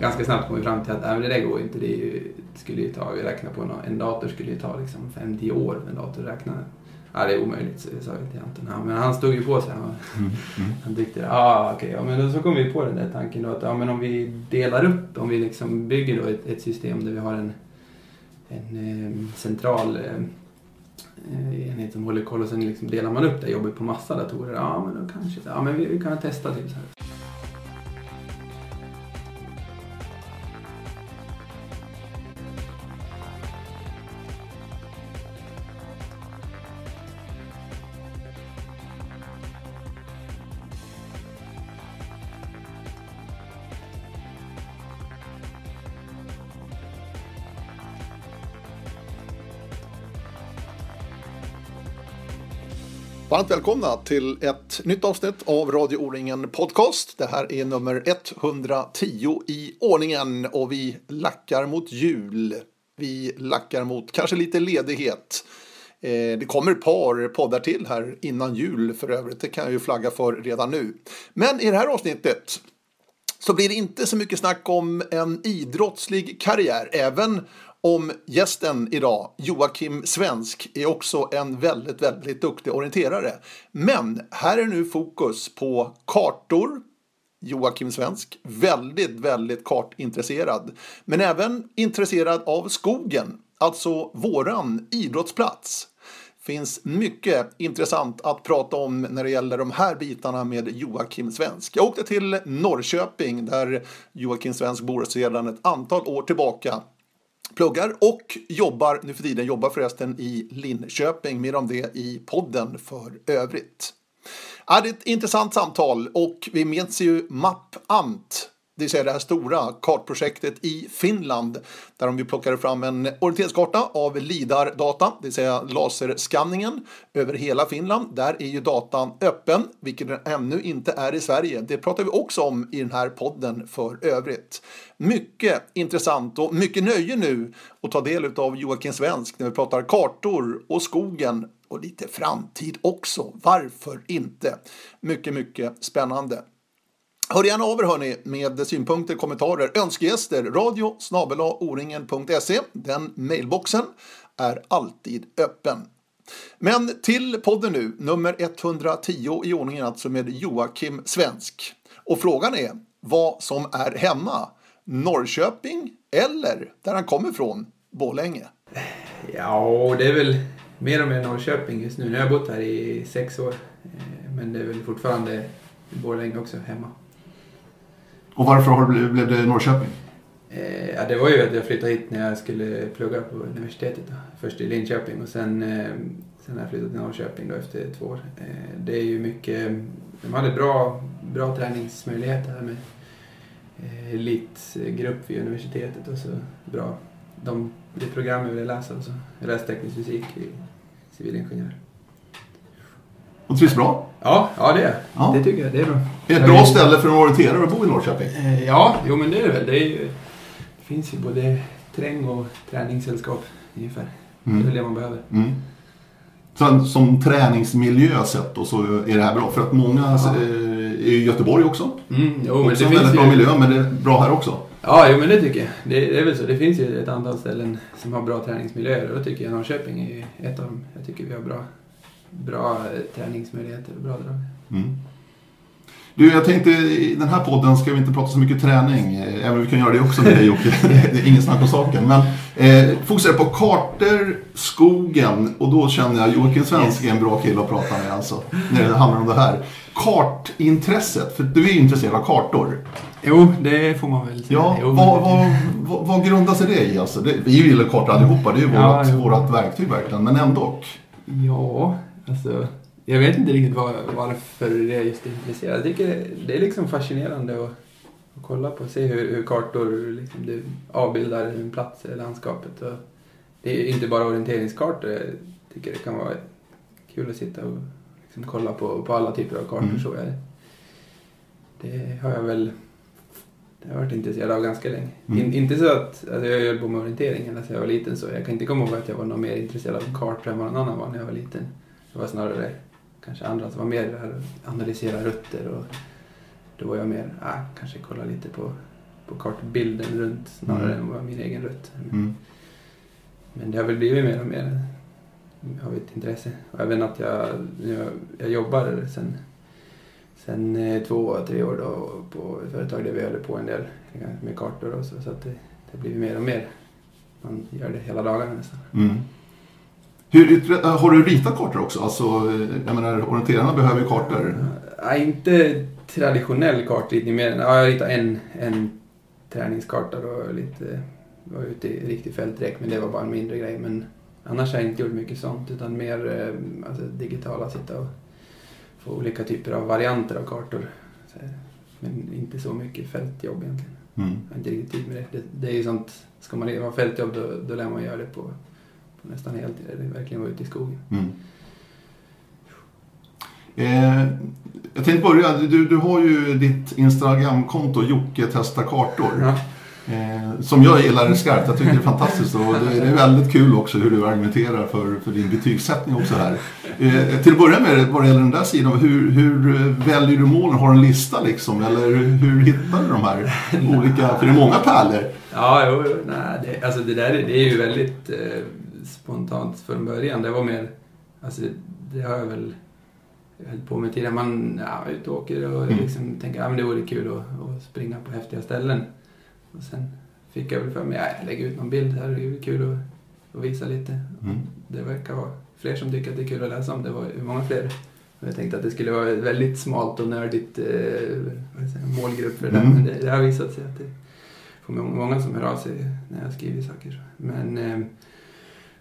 ganska snabbt kom vi fram till att äh, det där går inte. Det, ju, det skulle ju ta, vi räknar på någon, en dator skulle ju ta liksom 5-10 år för en dator att räkna. Ja, det är omöjligt, så sa jag till Anton. Ja, men han stod ju på sig. Han, mm. Mm. han tyckte, ja ah, okay, ja, men då så kom vi på den där tanken då att ja, men om vi delar upp, om vi liksom bygger då ett, ett system där vi har en, en eh, central eh, enhet som håller koll och sen liksom delar man upp det jobbet på massa datorer. Ja, men då kanske, ja men vi, vi kan testa till så här. Varmt välkomna till ett nytt avsnitt av Radio O-ringen Podcast. Det här är nummer 110 i ordningen och vi lackar mot jul. Vi lackar mot kanske lite ledighet. Eh, det kommer ett par poddar till här innan jul för övrigt. Det kan jag ju flagga för redan nu. Men i det här avsnittet så blir det inte så mycket snack om en idrottslig karriär, även om gästen idag, Joakim Svensk, är också en väldigt, väldigt duktig orienterare. Men här är nu fokus på kartor, Joakim Svensk, väldigt, väldigt kartintresserad. Men även intresserad av skogen, alltså våran idrottsplats. Finns mycket intressant att prata om när det gäller de här bitarna med Joakim Svensk. Jag åkte till Norrköping där Joakim Svensk bor sedan ett antal år tillbaka pluggar och jobbar nu för tiden, jobbar förresten i Linköping, mer om det i podden för övrigt. Ja, det är ett intressant samtal och vi minns ju Mapp Ant det vill säga det här stora kartprojektet i Finland där de plockade fram en orienteringskarta av LIDAR-data, det vill säga laserskanningen över hela Finland. Där är ju datan öppen, vilket den ännu inte är i Sverige. Det pratar vi också om i den här podden för övrigt. Mycket intressant och mycket nöje nu att ta del av Joakim Svensk när vi pratar kartor och skogen och lite framtid också. Varför inte? Mycket, mycket spännande. Hör gärna av er hörni med synpunkter, kommentarer, önskegäster. Radio oringen.se. Den mailboxen är alltid öppen. Men till podden nu, nummer 110 i ordningen alltså med Joakim Svensk. Och frågan är vad som är hemma. Norrköping eller där han kommer ifrån, Borlänge? Ja, det är väl mer och mer Norrköping just nu. Nu har jag bott här i sex år. Eh, men det är väl fortfarande Borlänge också hemma. Och varför har blev det Norrköping? Eh, ja, det var ju att jag flyttade hit när jag skulle plugga på universitetet. Då. Först i Linköping och sen, eh, sen har jag flyttat till Norrköping då efter två år. Eh, det är ju mycket, de hade bra, bra träningsmöjligheter här med eh, elitgrupp vid universitetet och så bra. De, det program jag ville läsa, alltså. jag läste teknisk fysik i civilingenjör. Och trivs bra? Ja, ja det, ja. det tycker jag. Det är bra. Det är ett bra ställe för en orienterare att bo i Norrköping. Eh, ja, jo men det är det väl. Det, är ju, det finns ju både träng och träningssällskap ungefär. Mm. Det är väl det man behöver. Mm. Sen som träningsmiljö sett då så är det här bra. För att många ja. är i Göteborg också. Mm, jo, men också det en väldigt ju... bra miljö, men det är bra här också. Ja, jo, men det tycker jag. Det, det, är väl så. Det finns ju ett antal ställen som har bra träningsmiljöer och då tycker jag Norrköping är ett av dem. Jag tycker vi har bra bra träningsmöjligheter och bra drag. Mm. Du, jag tänkte i den här podden ska vi inte prata så mycket träning, eh, även om vi kan göra det också med dig Jocke. det är ingen snack om saken. Men eh, fokusera på kartor, skogen och då känner jag Joakim Svensk är en bra kille att prata med alltså. När det handlar om det här. Kartintresset, för du är ju intresserad av kartor. Jo, det får man väl säga. Ja, jo, vad, vad, vad, vad grundar sig det i? Alltså, det, vi gillar kartor allihopa, det är ju ja, vårt, vårt verktyg verkligen, men ändå. Ja, Alltså, jag vet inte riktigt var, varför jag är just intresserad. Jag tycker det är liksom fascinerande att, att kolla på och se hur, hur kartor liksom, det avbildar en plats i landskapet. Och det är inte bara orienteringskartor. Jag tycker det kan vara kul att sitta och liksom kolla på, på alla typer av kartor. Mm. Så jag, det har jag väl det har jag varit intresserad av ganska länge. Mm. In, inte så att alltså jag höll på med orientering sedan jag var liten så jag kan inte komma ihåg att jag var någon mer intresserad av kartor än vad någon annan var när jag var liten. Det var snarare kanske andra som var mer där analysera rutter och då var jag mer, ah, kanske kolla lite på på kartbilden runt snarare Mm. än vad min egen rutt. Mm. Men det har väl blivit mer och mer av ett intresse. Och även att jag, jag, jag jobbar sen, sen eh, två, tre år då på ett företag där vi håller på en del med kartor och så. Så att det, det blir mer och mer. Man gör det hela dagarna nästan. Mm. Hur, äh, har du ritat kartor också? Alltså, eh, jag menar, orienterarna behöver ju kartor. Ja, inte traditionell kartritning mer än, ja, jag ritade en, en träningskarta då lite, var ute i riktig fältrek men det var bara en mindre grej. Men annars har jag inte gjort mycket sånt utan mer eh, alltså, digitala, sitta och få olika typer av varianter av kartor. Men inte så mycket fältjobb egentligen. Mm. Jag har inte riktigt tid med det. Det, det är ju sånt, ska man ha fältjobb då, då lär man göra det på, nästan heltid. Det är verkligen vara ute i skogen. Mm. Eh, jag tänkte börja, du, du har ju ditt Instagramkonto Jocke testar kartor. Ja. Eh, som jag gillar skarpt. Jag tycker det är fantastiskt och det, det är väldigt kul också hur du argumenterar för, för din betygssättning också här. Eh, till att börja med, vad det gäller den där sidan, hur, hur eh, väljer du målen? Har du en lista liksom? Eller hur hittar du de här olika, för det är många pärlor. Ja, jo, nej, det, alltså det där är- det är ju väldigt eh, spontant från början. Det var mer, alltså det har jag väl höll på med tidigare. Man ja, är ute och åker och Mm. liksom tänker att ja, det vore kul att, att springa på häftiga ställen. Och sen fick jag väl för mig, ja, jag lägger ut någon bild här, det är kul att, att visa lite. Mm. Det verkar vara fler som tycker att det är kul att läsa om. Det var många fler. Och jag tänkte att det skulle vara ett väldigt smalt och nördigt eh, målgrupp för det. Mm. Men det, det har visat sig att det får må- många som hör av sig när jag skriver saker. Men, eh,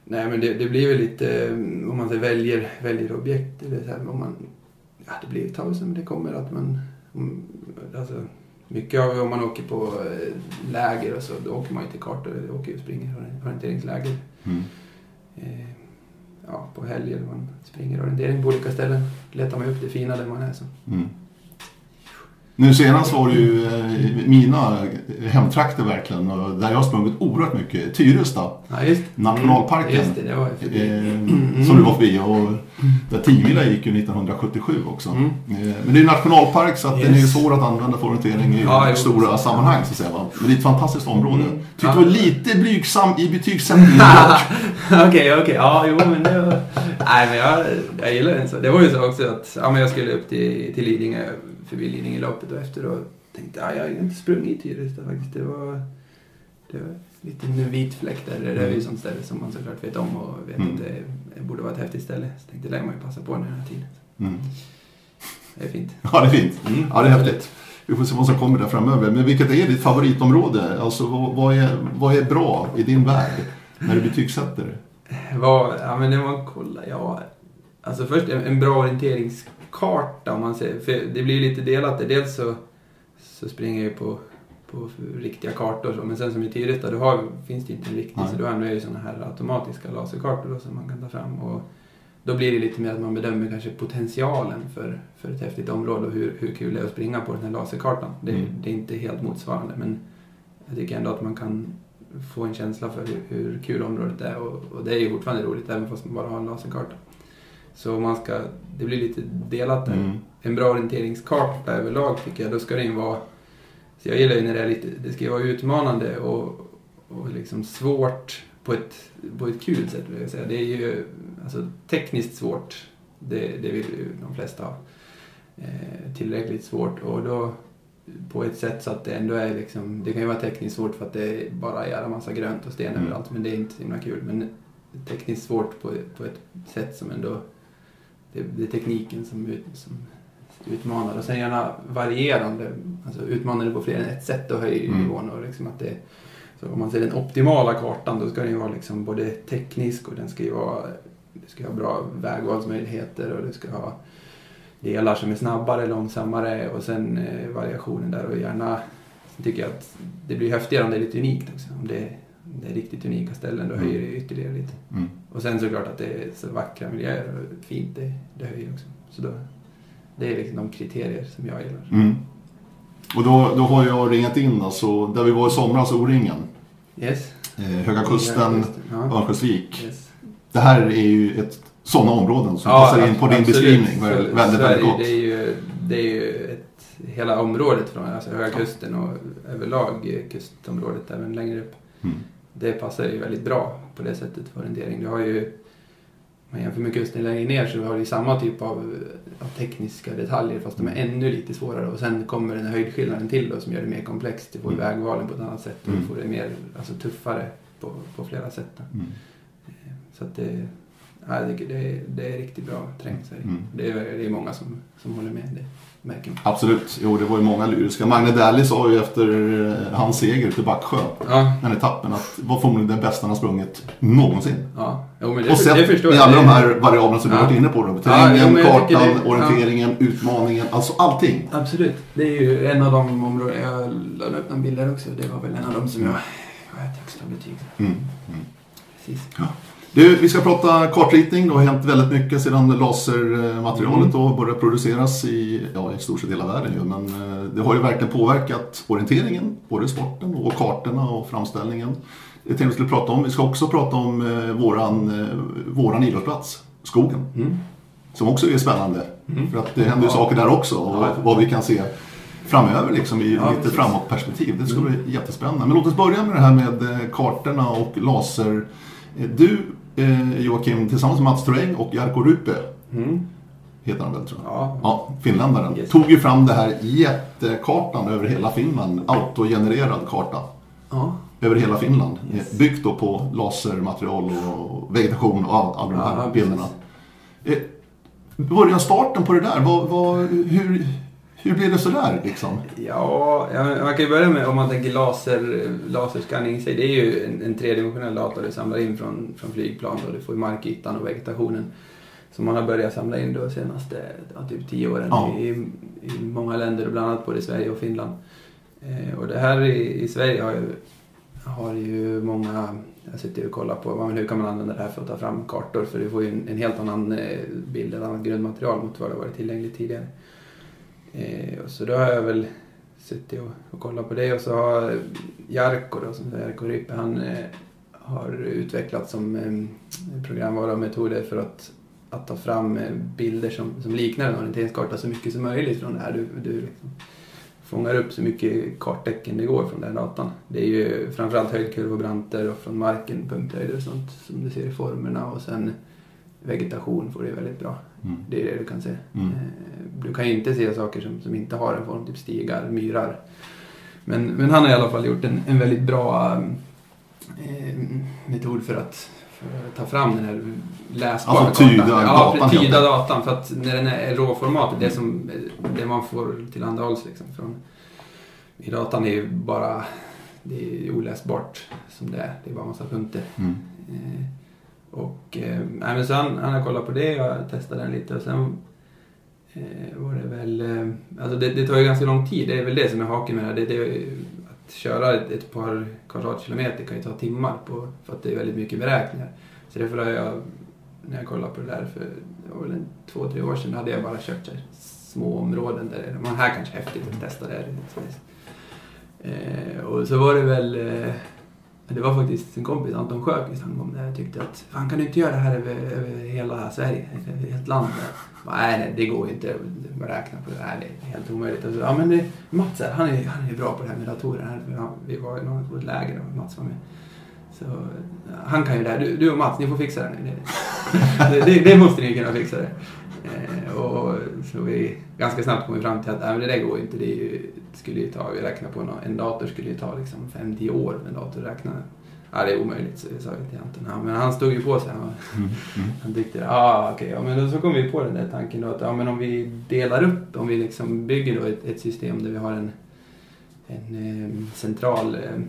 nej, men det, det blir väl lite, eh, om man väljer, väljer objekt. Eller så här, om man, ja, det blir ett tag som det kommer att man... Alltså, mycket av om man åker på eh, läger och så, då åker man ju till kartor. Åker ju och springer orienteringsläger Mm. eh, ja, på helger. Man springer orientering på olika ställen. Letar man upp det fina där man är. Så. Mm. Nu senast var det ju eh, mina hemtrakter verkligen, och där jag har sprungit oerhört mycket. Tyresta, Ja, just Nationalparken. Mm, just det, det var eh, som du var förbi. Och där Tivila gick ju 1977 också. Mm. Eh, men det är ju nationalpark så att den är ju Yes. svår att använda för orientering i Ja, stora precis. sammanhang så att säga. Va? Men det är ett fantastiskt område. Mm. Tyckte Ja. du var lite blygsam i betygssättningen. Okej, okej. Ja, jo men det var... Nej, men jag, jag gillar den så. Det var ju så också att ja, men jag skulle upp till, till Lidingö, förbi Lidingöloppet och efter och tänkte ja, jag har inte sprungit i Tyresta faktiskt. Det var, det var lite en vit fläck där. Det är ju sånt ställe som man såklart vet om och vet Mm. att det, borde vara ett häftigt ställe. Så tänkte det lär man ju passa på den här tiden. Mm. Det är fint. Ja, det är fint. Ja, det är häftigt. Vi får se vad som kommer där framöver. Men vilket är ditt favoritområde? Alltså vad, vad, är, vad är bra i din värld när du betygsätter? Vad, ja men det man kollar, ja. Alltså först en, en bra orienteringskarta om man säger. För det blir ju lite delat. där. Dels så, så springer jag ju på, på riktiga kartor så, men sen som i Tyresta då har, finns det inte en riktig Nej. så då använder jag ju sådana här automatiska laserkartor då, som man kan ta fram. Och då blir det lite mer att man bedömer kanske potentialen för, för ett häftigt område och hur, hur kul det är att springa på den här laserkartan. Det, Mm. det är inte helt motsvarande men jag tycker ändå att man kan få en känsla för hur, hur kul området är och, och det är ju fortfarande roligt även fast man bara har en laserkarta. Så man ska, det blir lite delat där. Mm. En bra orienteringskarta överlag tycker jag, då ska den vara... Så jag gillar ju när det är lite, det ska vara utmanande och, och liksom svårt på ett, på ett kul sätt vill jag säga. Det är ju alltså, tekniskt svårt, det, det vill ju de flesta ha. Eh, tillräckligt svårt och då på ett sätt så att det ändå är liksom, det kan ju vara tekniskt svårt för att det bara är en massa grönt och sten Mm. överallt men det är inte så himla kul. Men tekniskt svårt på, på ett sätt som ändå, det, det är tekniken som, ut, som utmanar och sen gärna varierande, alltså utmanande på fler än ett sätt och höjer Mm. nivån och liksom att det så om man ser den optimala kartan då ska den ju vara liksom både teknisk och den ska ju vara, det ska ha bra vägvalsmöjligheter och det ska ha delar som är snabbare, långsammare och sen eh, variationen där och gärna sen tycker jag att det blir häftigare om det är lite unikt också. Om det, om det är riktigt unika ställen då Mm. höjer det ytterligare lite. Mm. Och sen såklart att det är så vackra miljöer och fint, det, det höjer också. Så då, det är liksom de kriterier som jag gillar. Mm. Och då, då har jag ringat in alltså, där vi var i somras, O-ringen. Yes. Eh, Höga Kusten, Ja. Örnsköldsvik. Yes. Det här är ju ett sådana områden som Ja, passar in på din absolut. beskrivning. Så- Väldigt, väldigt, Sverige, väldigt gott. Det är ju, det är ju ett, hela området från alltså Höga Kusten och överlag eh, kustområdet även längre upp. Mm. Det passar ju väldigt bra på det sättet för orientering. Du har ju, om man jämför med kusten längre ner så har du samma typ av, av tekniska detaljer fast de är ännu lite svårare. Och sen kommer den här höjdskillnaden till då som gör det mer komplext. Du får Mm. vägvalen på ett annat sätt och Mm. du får det mer alltså, tuffare på, på flera sätt. Mm. Så att det, ja, det, är- det är riktigt bra trängt. Sverige. Mm. Det, är, det är många som, som håller med. Det märker man. Absolut, jo det var ju många lyriska. Magne Dali sa ju efter eh, hans seger till Backsjö, Ja, den etappen, att det var förmodligen den bästa han sprungit någonsin. ja. Jo, men det, och det sett förstår i alla Det- de här variablerna som du Ja. varit inne på. Då. Ja, Terrängen, tycker kartan, det- orienteringen, utmaningen, alltså allting. Absolut. Det är ju en av de områden, jag la upp några bilder också, det var väl en av dem som jag jag har ett högsta betyg. Mm. Mm. Precis. Du, vi ska prata kartritning. Det har hänt väldigt mycket sedan lasermaterialet Mm. började produceras i, ja, i stort sett hela världen. Ju. Men eh, det har ju verkligen påverkat orienteringen, både sporten och kartorna och framställningen. Det tänkte vi skulle prata om. Vi ska också prata om eh, våran, eh, våran idrottsplats, skogen. Mm. Som också är spännande. Mm. För att det händer ju saker där också. Och vad vi kan se framöver liksom, i Ja, lite precis. framåtperspektiv. Det ska Mm. bli jättespännande. Men låt oss börja med det här med kartorna och laser. Du eh, Joakim, tillsammans med Mats Turing och Jarkko Rupe, Mm. heter han väl tror jag. Ja. Ja, finländaren. Yes. Tog ju fram det här jättekartan över hela Finland. Autogenererad karta. Ja. Över hela Finland. Yes. Byggt då på lasermaterial och vegetation och all, alla de här Ja, bilderna. precis. Eh, Början starten på det där, vad, vad, hur, hur blev det sådär liksom? Ja, man kan ju börja med om man tänker laser, laserskanning i sig. Det är ju en, en tredimensionell data du samlar in från, från flygplan och du får markytan och vegetationen. Som man har börjat samla in då senaste ja, typ tio åren Ja. i, i många länder, bland annat både Sverige och Finland. Eh, och det här i, i Sverige har ju, har ju många, jag sitter och kollar på men hur kan man använda det här för att ta fram kartor för du får ju en, en helt annan eh, bild, ett annat grundmaterial mot vad det varit tillgängligt tidigare. Eh, och så då har jag väl suttit och, och kollat på det och så har Jarkko då, som Jarko Ryppe, han eh, har utvecklat som eh, programvara och metoder för att, att ta fram eh, bilder som, som liknar en orienteringskarta så mycket som möjligt från det här. Du, du liksom fångar upp så mycket karttecken det går från den datan. Det är ju framförallt höjdkurvor, branter och från marken, punkthöjder och sånt som du ser i formerna och sen vegetation får du väldigt bra. Mm. Det är det du kan se. Mm. Eh, Du kan ju inte se saker som, som inte har en form, typ stigar, myrar. Men, men han har i alla fall gjort en, en väldigt bra eh, metod för att, för att ta fram den här läsbara Alltså tyda kartan. datan, Ja, tyda datan. För att när den är råformatet, det, som, det man får tillhandahålls liksom från i datan är ju bara det är oläsbart som det är. Det är bara massa punkter. Mm. Eh, och eh, men så han, han har kollat på det och jag testade den lite och sen eh, var det väl... Eh, alltså det, det tar ju ganska lång tid, det är väl det som är haken med det. här. det, det att köra ett, ett par kvadratkilometer kan ju ta timmar på, för att det är väldigt mycket beräkningar. Så därför har jag, när jag kollade på det där för det var väl en, två, tre år sedan, då hade jag bara kört här, små områden där man här kanske är häftigt att testa det här. Eh, och så var det väl eh, det var faktiskt en kompis, Anton Sjökvist, han kom där och tyckte att han kan du inte göra det här över, över hela Sverige, över helt land? Nej, nej, det går ju inte att räkna på det. Nej, det är helt omöjligt. Så, ja, men det, Mats här, han är, han är bra på det här med datorer. Här. han, vi var i på ett läger och Mats var med. Så han kan ju det här. Du, du och Mats, ni får fixa det nu. Det, det, det måste ni kunna fixa det. Eh, och så vi ganska snabbt kom vi fram till att nej, men det där går ju inte. Det, är ju, skulle ju ta, vi räknar på nå- en dator skulle ju ta liksom 5-10 år för en dator att räkna. Ja, det är omöjligt, så sa jag till Anton. Ja, men han stod ju på sig. Han, Mm. Mm. han tyckte, ja ah, okej, ja, men då så kom vi på den där tanken då att ja, men om vi delar upp, om vi liksom bygger då ett, ett system där vi har en, en eh, central eh,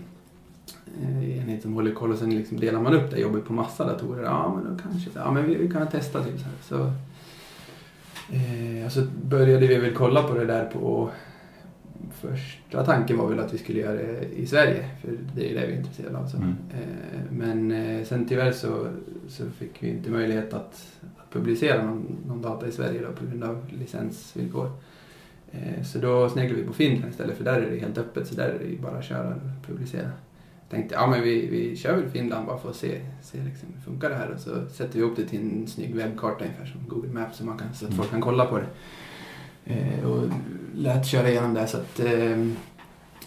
eh, enhet som håller koll och sen liksom delar man upp det jobbet på massa datorer. Ja, men då kanske, ja men vi, vi kan testa typ så här. Så, eh, så började vi väl kolla på det där på Första tanken var väl att vi skulle göra det i Sverige, för det är det vi är intresserade av. Så. Mm. Eh, Men eh, sen tyvärr så, så fick vi inte möjlighet att, att publicera någon, någon data i Sverige då, på grund av licensvillkor. Eh, Så då sneglade vi på Finland istället, för där är det helt öppet, så där är det bara att köra och publicera. tänkte ja men vi, vi kör väl Finland bara för att se, se liksom, hur funkar det här och så sätter vi upp det till en snygg webbkarta ungefär som Google Maps så, man kan, så att folk kan kolla på det. Eh, och lät köra igenom det så att eh,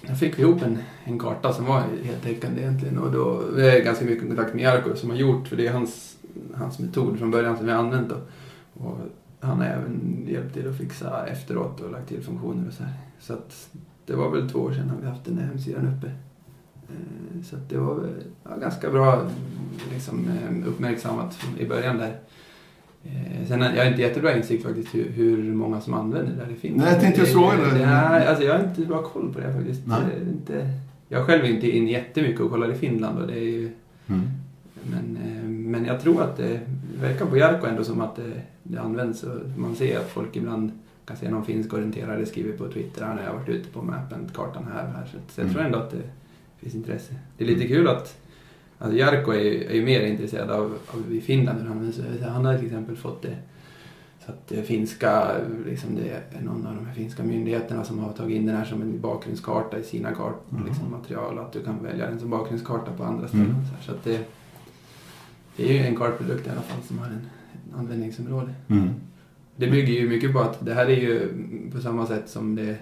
då fick vi ihop en, en karta som var heltäckande egentligen och då vi är ganska mycket kontakt med Jarko som har gjort för det är hans, hans metod från början som vi har använt då. Och han har även hjälpt till att fixa efteråt och lagt till funktioner och så här. Så att det var väl två år sedan vi haft den här hemsidan uppe. Eh, så att det var ja, ganska bra liksom, ehm, uppmärksammat i början där. Eh, Sen jag har inte jättebra insikt faktiskt hur, hur många som använder det där i Finland. Nej, jag tänkte just fråga det. Nej, alltså jag har inte bra koll på det faktiskt. Nej. Det är inte, jag själv är inte in jättemycket och kollar i Finland och det är ju Mm. men, eh, men jag tror att det verkar på Jarkko ändå som att det, det används. Man ser att folk ibland kan se någon finsk orienterare skriver på Twitter att jag har varit ute på mappen, kartan här och här. Så, jag Mm. tror ändå att det finns intresse. Det är lite kul att alltså Jarkko är, ju- är ju mer intresserad av, av i Finland hur Han har till exempel fått det så att det finska, liksom det är någon av de här finska myndigheterna som har tagit in den här som en bakgrundskarta i sina kart, Mhm. liksom material att du kan välja den som bakgrundskarta på andra ställen. Mm. Så att det, det är ju en kartprodukt i alla fall som har en, en användningsområde. Mm. Det bygger ju mycket på att det här är ju på samma sätt som det,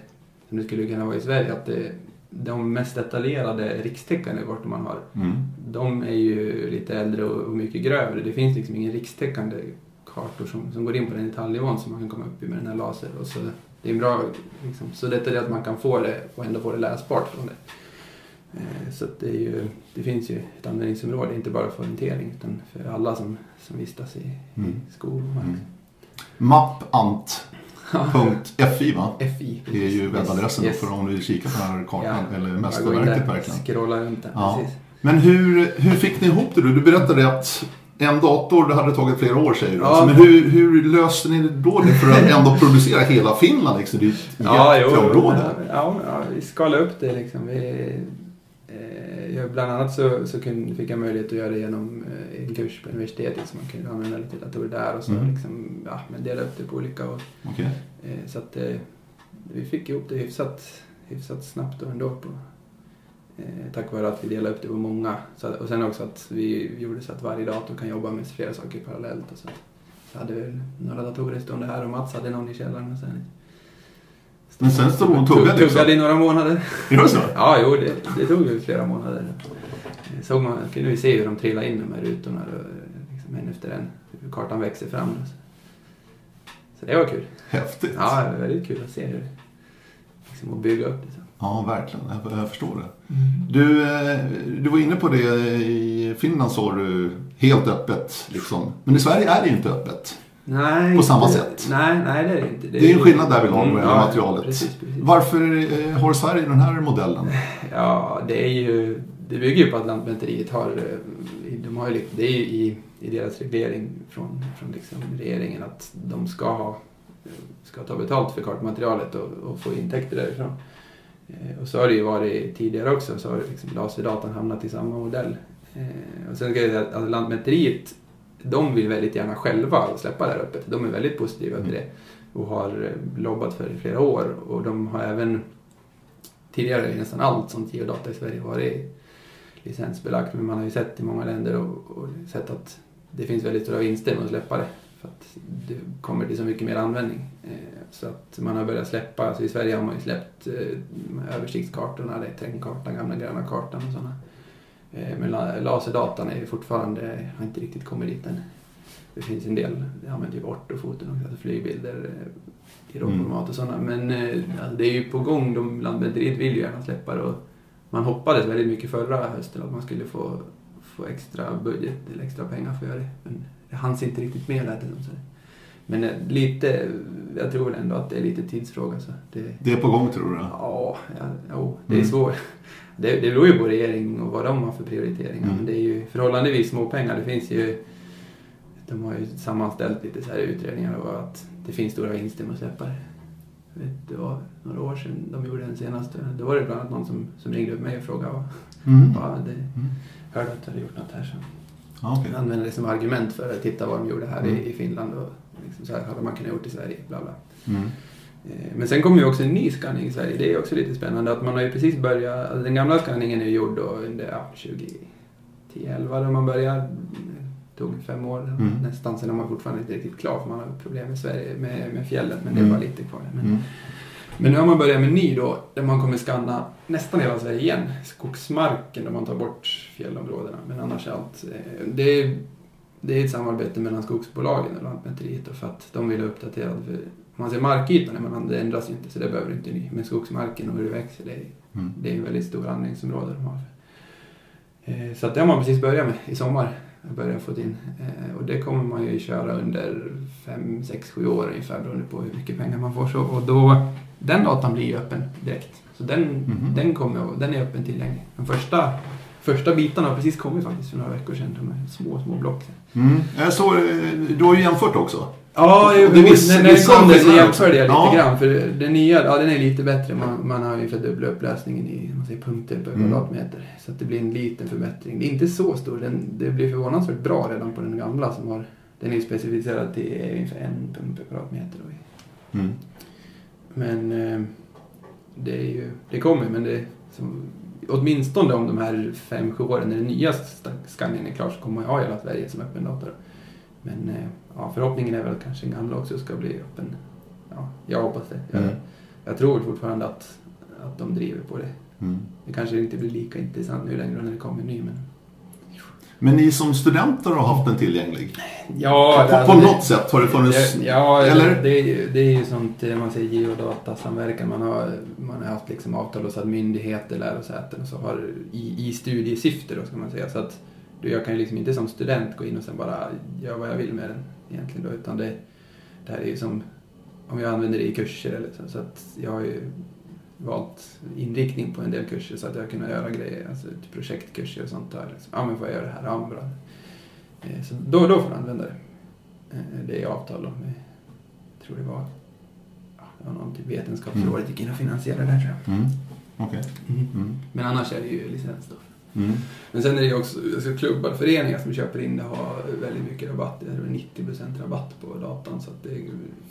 som det skulle kunna vara i Sverige. Att det, de mest detaljerade rikstäckande kartor man har, Mm. de är ju lite äldre och, mycket grövre. Det finns liksom ingen rikstäckande kartor som, som går in på den detaljnivån som man kan komma upp i med den här laser. Och så, det är en bra, liksom, så detaljerat att man kan få det och ändå få det läsbart från det. Eh, Så det, är ju, det finns ju ett användningsområde, inte bara för orientering utan för alla som, som vistas i, Mm. i skog och mark. Mm. Mappant.fi va? FI. Det är ju webbadressen Yes. för om du vill kika på den här kartan, Ja. eller mästerverket verkligen. Scrolla runt där, Ja. precis. Men hur, hur fick ni ihop det då? Du berättade att en dator, det hade tagit flera år säger du. Ja. Alltså, men hur, hur löste ni då det för att ändå producera hela Finland? Liksom? Det är ett Ja, jo, ja, ja, vi skalade upp det liksom. Vi, jag, bland annat så, så kunde, fick jag möjlighet att göra det genom eh, en kurs på universitetet så man kunde använda lite datorer där och så Mm. liksom, ja, men dela upp det på olika och, Okej. eh, så att eh, vi fick ihop det hyfsat, hyfsat snabbt och ändå på eh, tack vare att vi delade upp det på många. Så, och sen också att vi gjorde så att varje dator kan jobba med flera saker parallellt. Och så, så hade vi några datorer stående här och Mats hade någon i källaren. Och sen, Men sen stod hon och tuggade, Tugg- liksom? Tuggade i några månader. Gör det så? Ja, jo, det, det tog ju flera månader. Eh, Såg man, kunde vi se hur de trillade in de här rutorna då, liksom en efter en. Hur kartan växer fram. Då. Så det var kul. Häftigt. Ja, det var väldigt kul att se hur liksom, att bygga upp det. Så. Ja, verkligen. Jag, jag förstår det. Du, eh, du var inne på det. I Finland sa du helt öppet. Liksom. Men i Sverige är det ju inte öppet. Nej, På samma inte- sätt. Nej, nej, det är det inte. Det är en skillnad där vi har med Mm, ja, materialet. Precis, precis. Varför eh, har Sverige den här modellen? Ja, det är ju... Det bygger ju på att Lantmäteriet har... eh, De har ju, det är ju i, i deras reglering från, från liksom regeringen att de ska ha ska ta betalt för kartmaterialet och, och få intäkter därifrån. Eh, Och så har det ju varit tidigare också, så har liksom laserdatan hamnat i samma modell. Och sen ska jag säga att alltså, Lantmäteriet, de vill väldigt gärna själva släppa det här öppet. De är väldigt positiva till det och har eh, lobbat för det i flera år. Och de har även tidigare nästan allt sånt geodata i Sverige varit licensbelagt. Men man har ju sett i många länder och, och sett att det finns väldigt stora vinster med att släppa det. För att det kommer till så mycket mer användning. Eh, Så att man har börjat släppa, alltså i Sverige har man ju släppt eh, översiktskartorna, det är terrängkartan, gamla gröna kartan och sådana. Eh, Men la- laserdatan är fortfarande, har inte riktigt kommit dit än. Det finns en del, det använder ju ortofoton också, alltså flygbilder eh, i råformat och sådana. Men alltså det är ju på gång, de, Lantmäteriet vill ju gärna släppa det och man hoppades väldigt mycket förra hösten att man skulle få, få extra budget eller extra pengar för att göra det. Men det hanns inte riktigt med lät det som. Men lite, jag tror ändå att det är lite tidsfråga. Så det, Det är på gång tror du? ja, ja, jo, det är Mm. svårt. Det, det beror ju på regering och vad de har för prioriteringar. Mm. Men det är ju förhållandevis små pengar. Det finns ju, de har ju sammanställt lite så här utredningar och att det finns stora vinster med att släppa det. Vet, det var några år sedan de gjorde den senaste. Då var det bland annat någon som, som ringde upp mig och frågade Mm. vad det, Mm. hörde att du hade gjort något här. Så Ja, okej. jag använde det som argument för att titta vad de gjorde här Mm. i, i Finland och liksom så här hade man kunnat gjort i Sverige. Bla bla. Mm. Eh, Men sen kommer ju också en ny skanning i Sverige. Det är också lite spännande att man har ju precis börjat. Alltså den gamla skanningen är gjord då under ja, 2010-11 då man började. Det tog fem år Mm. nästan. Sen är man fortfarande inte riktigt klar för man har problem med, Sverige, med, med fjällen. Men det är Mm. bara lite kvar. Men, Mm. men nu har man börjat med en ny då. Där man kommer skanna nästan hela Sverige igen. Skogsmarken då man tar bort fjällområdena. Men annars är allt. eh, Det är, det är ett samarbete mellan skogsbolagen och Lantmäteriet för att de vill ha uppdaterad. Man ser markytan emellan, det ändras ju inte så det behöver inte ny. Men skogsmarken och hur det växer, det är, Mm. det är en väldigt stor anläggningsområde de har. Eh, Så att det har man precis börjat med i sommar. Börjat få in. Eh, Och det kommer man ju köra under 5, 6, 7 år ungefär beroende på hur mycket pengar man får. Så, och då, den datan blir ju öppen direkt. Så den, Mhm. den, kommer, den är öppen tillgänglig. De första, första bitarna har precis kommit faktiskt för några veckor sedan. De här små, små block. Mm. Jag såg, eh, du har ju jämfört också. Ja, Det är viss- när, det vissa kom det så jämförde jag lite. Ja. grann. För den nya, ja den är lite bättre. Man, man har ungefär dubbla upplösningen i man säger, punkter per Mm. kvadratmeter. Så att det blir en liten förbättring. Det är inte så stor. Den, det blir förvånansvärt bra redan på den gamla som har den är specificerad till ungefär en punkt per kvadratmeter. Mm. Men eh, det är ju, det kommer men det som, åtminstone om de här fem, sju åren när den nya skanningen är klar så kommer ju ha hela Sverige som öppen data. då. Men eh, ja, förhoppningen är väl att kanske gamla också ska bli öppen. Ja, jag hoppas det. Jag, Mm. jag tror fortfarande att, att de driver på det. Mm. Det kanske inte blir lika intressant nu längre när det kommer en ny men... Men ni som studenter har haft den tillgänglig? Ja, på, alltså på det- något sätt har det funnits... det- Ja, eller? Det, det är ju sånt eh, man säger geodatasamverkan. Man har, man har haft liksom avtal hos att myndigheter, lärosäten och så har i, i studiesyfte då ska man säga. Så att jag kan ju liksom inte som student gå in och sen bara göra vad jag vill med den egentligen då. Utan det, det här är ju som om jag använder det i kurser eller så. Så att jag har ju valt inriktning på en del kurser så att jag har kunnat göra grejer, alltså projektkurser och sånt där. Liksom. Ja men får jag göra det här? Ja men bra. Eh, Så då, då får du använda det. Eh, Det är avtal då med, jag tror det var, ja, det var någon typ vetenskapsrådet gick in och finansierade det här tror jag. Mm. Okej. Mm. Men annars är det ju licens då. Mm. Men sen är det också alltså, klubbar, föreningar som köper in det har väldigt mycket rabatt. Det är 90% rabatt på datan. Så det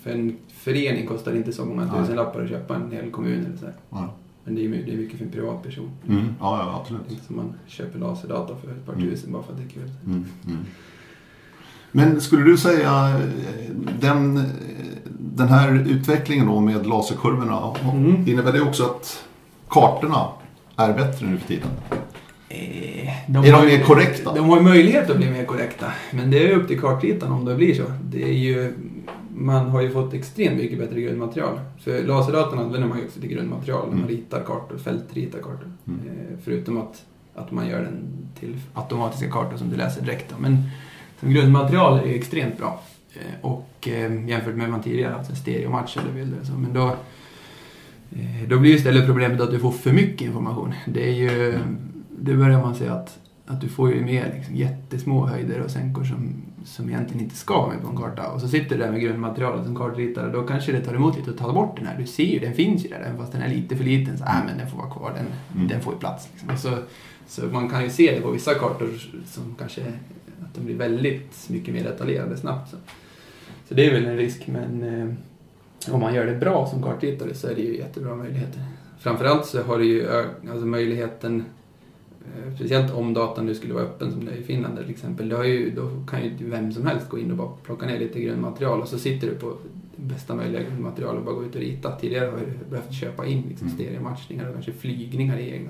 för en förening kostar det inte så många tusenlappar att köpa en hel kommun eller så. här. Ja. Men det är, det är mycket för en privatperson. Mm. Ja, ja, absolut. som man köper laserdata för ett par Mm. tusen bara för att det är kul. Mm. Mm. Men skulle du säga eh, den, eh, den här utvecklingen då med laserkurvorna, Mm. innebär det också att kartorna är bättre nu för tiden? Eh, Är de har ju- mer korrekta? De har möjlighet att bli mer korrekta. Men det är upp till kartritarna om det blir så. Det är ju, man har ju fått extremt mycket bättre grundmaterial. För laserdatan använder man ju också till grundmaterial när man Mm. ritar kartor, fältritar kartor. Mm. Eh, förutom att, att man gör den till automatiska kartor som du läser direkt. Då. Men som grundmaterial är det extremt bra. Eh, och jämfört med man tidigare haft en stereomatch eller bilder så. Men då, då blir ju istället problemet att du får för mycket information. Det är ju, det börjar man säga att, att du får ju med liksom jättesmå höjder och sänkor som, som egentligen inte ska med på en karta. Och så sitter du där med grundmaterialet som kartritare. Då kanske det tar emot lite att ta bort den här. Du ser ju, den finns ju där. Även fast den är lite för liten så äh, men den får vara kvar. Den, Mm. den får ju plats. Liksom. Så, så man kan ju se det på vissa kartor som kanske att de blir väldigt mycket mer detaljerade snabbt. Så, så det är väl en risk. Men eh, om man gör det bra som kartritare så är det ju jättebra möjligheter. Framförallt så har du ju alltså möjligheten Speciellt om datan nu skulle vara öppen som det är i Finland till exempel. Då, ju, då kan ju vem som helst gå in och bara plocka ner lite grundmaterial och så sitter du på bästa möjliga grundmaterial och bara gå ut och rita. Tidigare har du behövt köpa in liksom Mm. stereomatchningar och kanske flygningar i egna.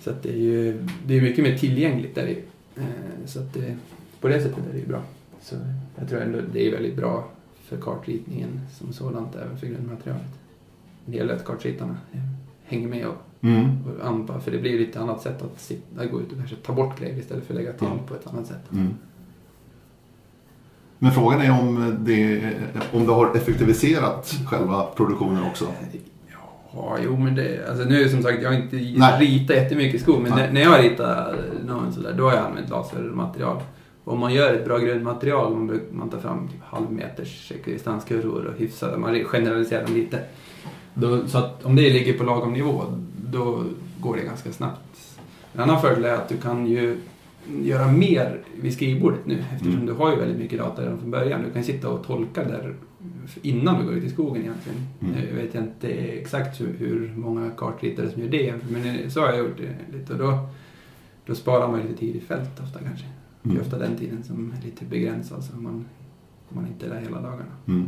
Så att det är ju det är mycket mer tillgängligt där. i. Eh, Så att det, på det sättet är det ju bra. Så jag tror ändå det är väldigt bra för kartritningen som sådant, även för grundmaterialet. Det gäller att kartritarna eh, hänger med och, Mm. anpassar, för det blir ju lite annat sätt att sitta, gå ut och kanske ta bort grejer istället för att lägga till Ja. på ett annat sätt. Mm. Men frågan är om det, om det har effektiviserat själva produktionen också. Ja, jo men det, alltså nu som sagt, jag har inte Nej. ritat jättemycket skog, men när, när jag ritar någon sådär, då har jag använt lasermaterial. Och om man gör ett bra grundmaterial, man, bruk- man tar fram typ halvmeters distanskurvor och hyfsar, man generaliserar dem lite. Då, så att om det ligger på lagom nivå, då går det ganska snabbt. En annan fördel är att du kan ju göra mer vid skrivbordet nu eftersom Mm. du har ju väldigt mycket data redan från början. Du kan sitta och tolka där innan du går ut i skogen egentligen. Mm. Jag vet inte exakt hur, hur många kartritare som gör det men så har jag gjort det lite och då, då sparar man lite tid i fält ofta kanske. Det är Mm. ofta den tiden som är lite begränsad så man, man inte är där hela dagarna. Mm.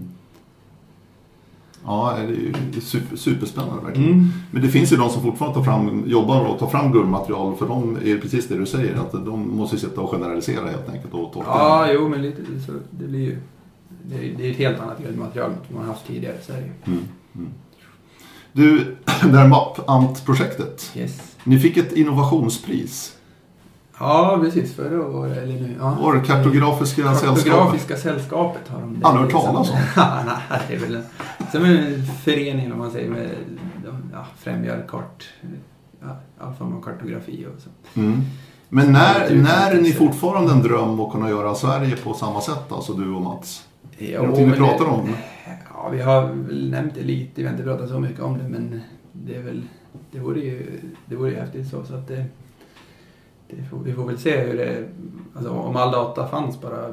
Ja, det är ju super, superspännande verkligen. Mm. Men det finns ju de som fortfarande tar fram, jobbar och tar fram guldmaterial. För de är precis det du säger, att de måste ju sitta och generalisera helt enkelt och tolka. Ja, jo men lite så. Det blir ju... Det är, ett helt annat grundmaterial än man har haft tidigare så är det. Mm. Mm. Du, det här MAP-ANT-projektet. Yes. Ni fick ett innovationspris. Ja, precis. Förra året, eller nu. Ja. Var det Kartografiska sällskapet? Kartografiska sällskapet har de. det. Aldrig hört talas om. Nej, det är väl en, som en förening om man säger med de, ja, främjar kart, all form av kartografi och så. Mm. Men när, när är ni fortfarande en dröm att kunna göra Sverige på samma sätt, alltså du och Mats? Ja, Är det någonting ni pratar om? Ja, vi har väl nämnt det lite. Vi har inte pratat så mycket om det, men det är väl... Det vore ju, det vore ju häftigt så. så att det, det får, vi får väl se hur det... Alltså om all data fanns bara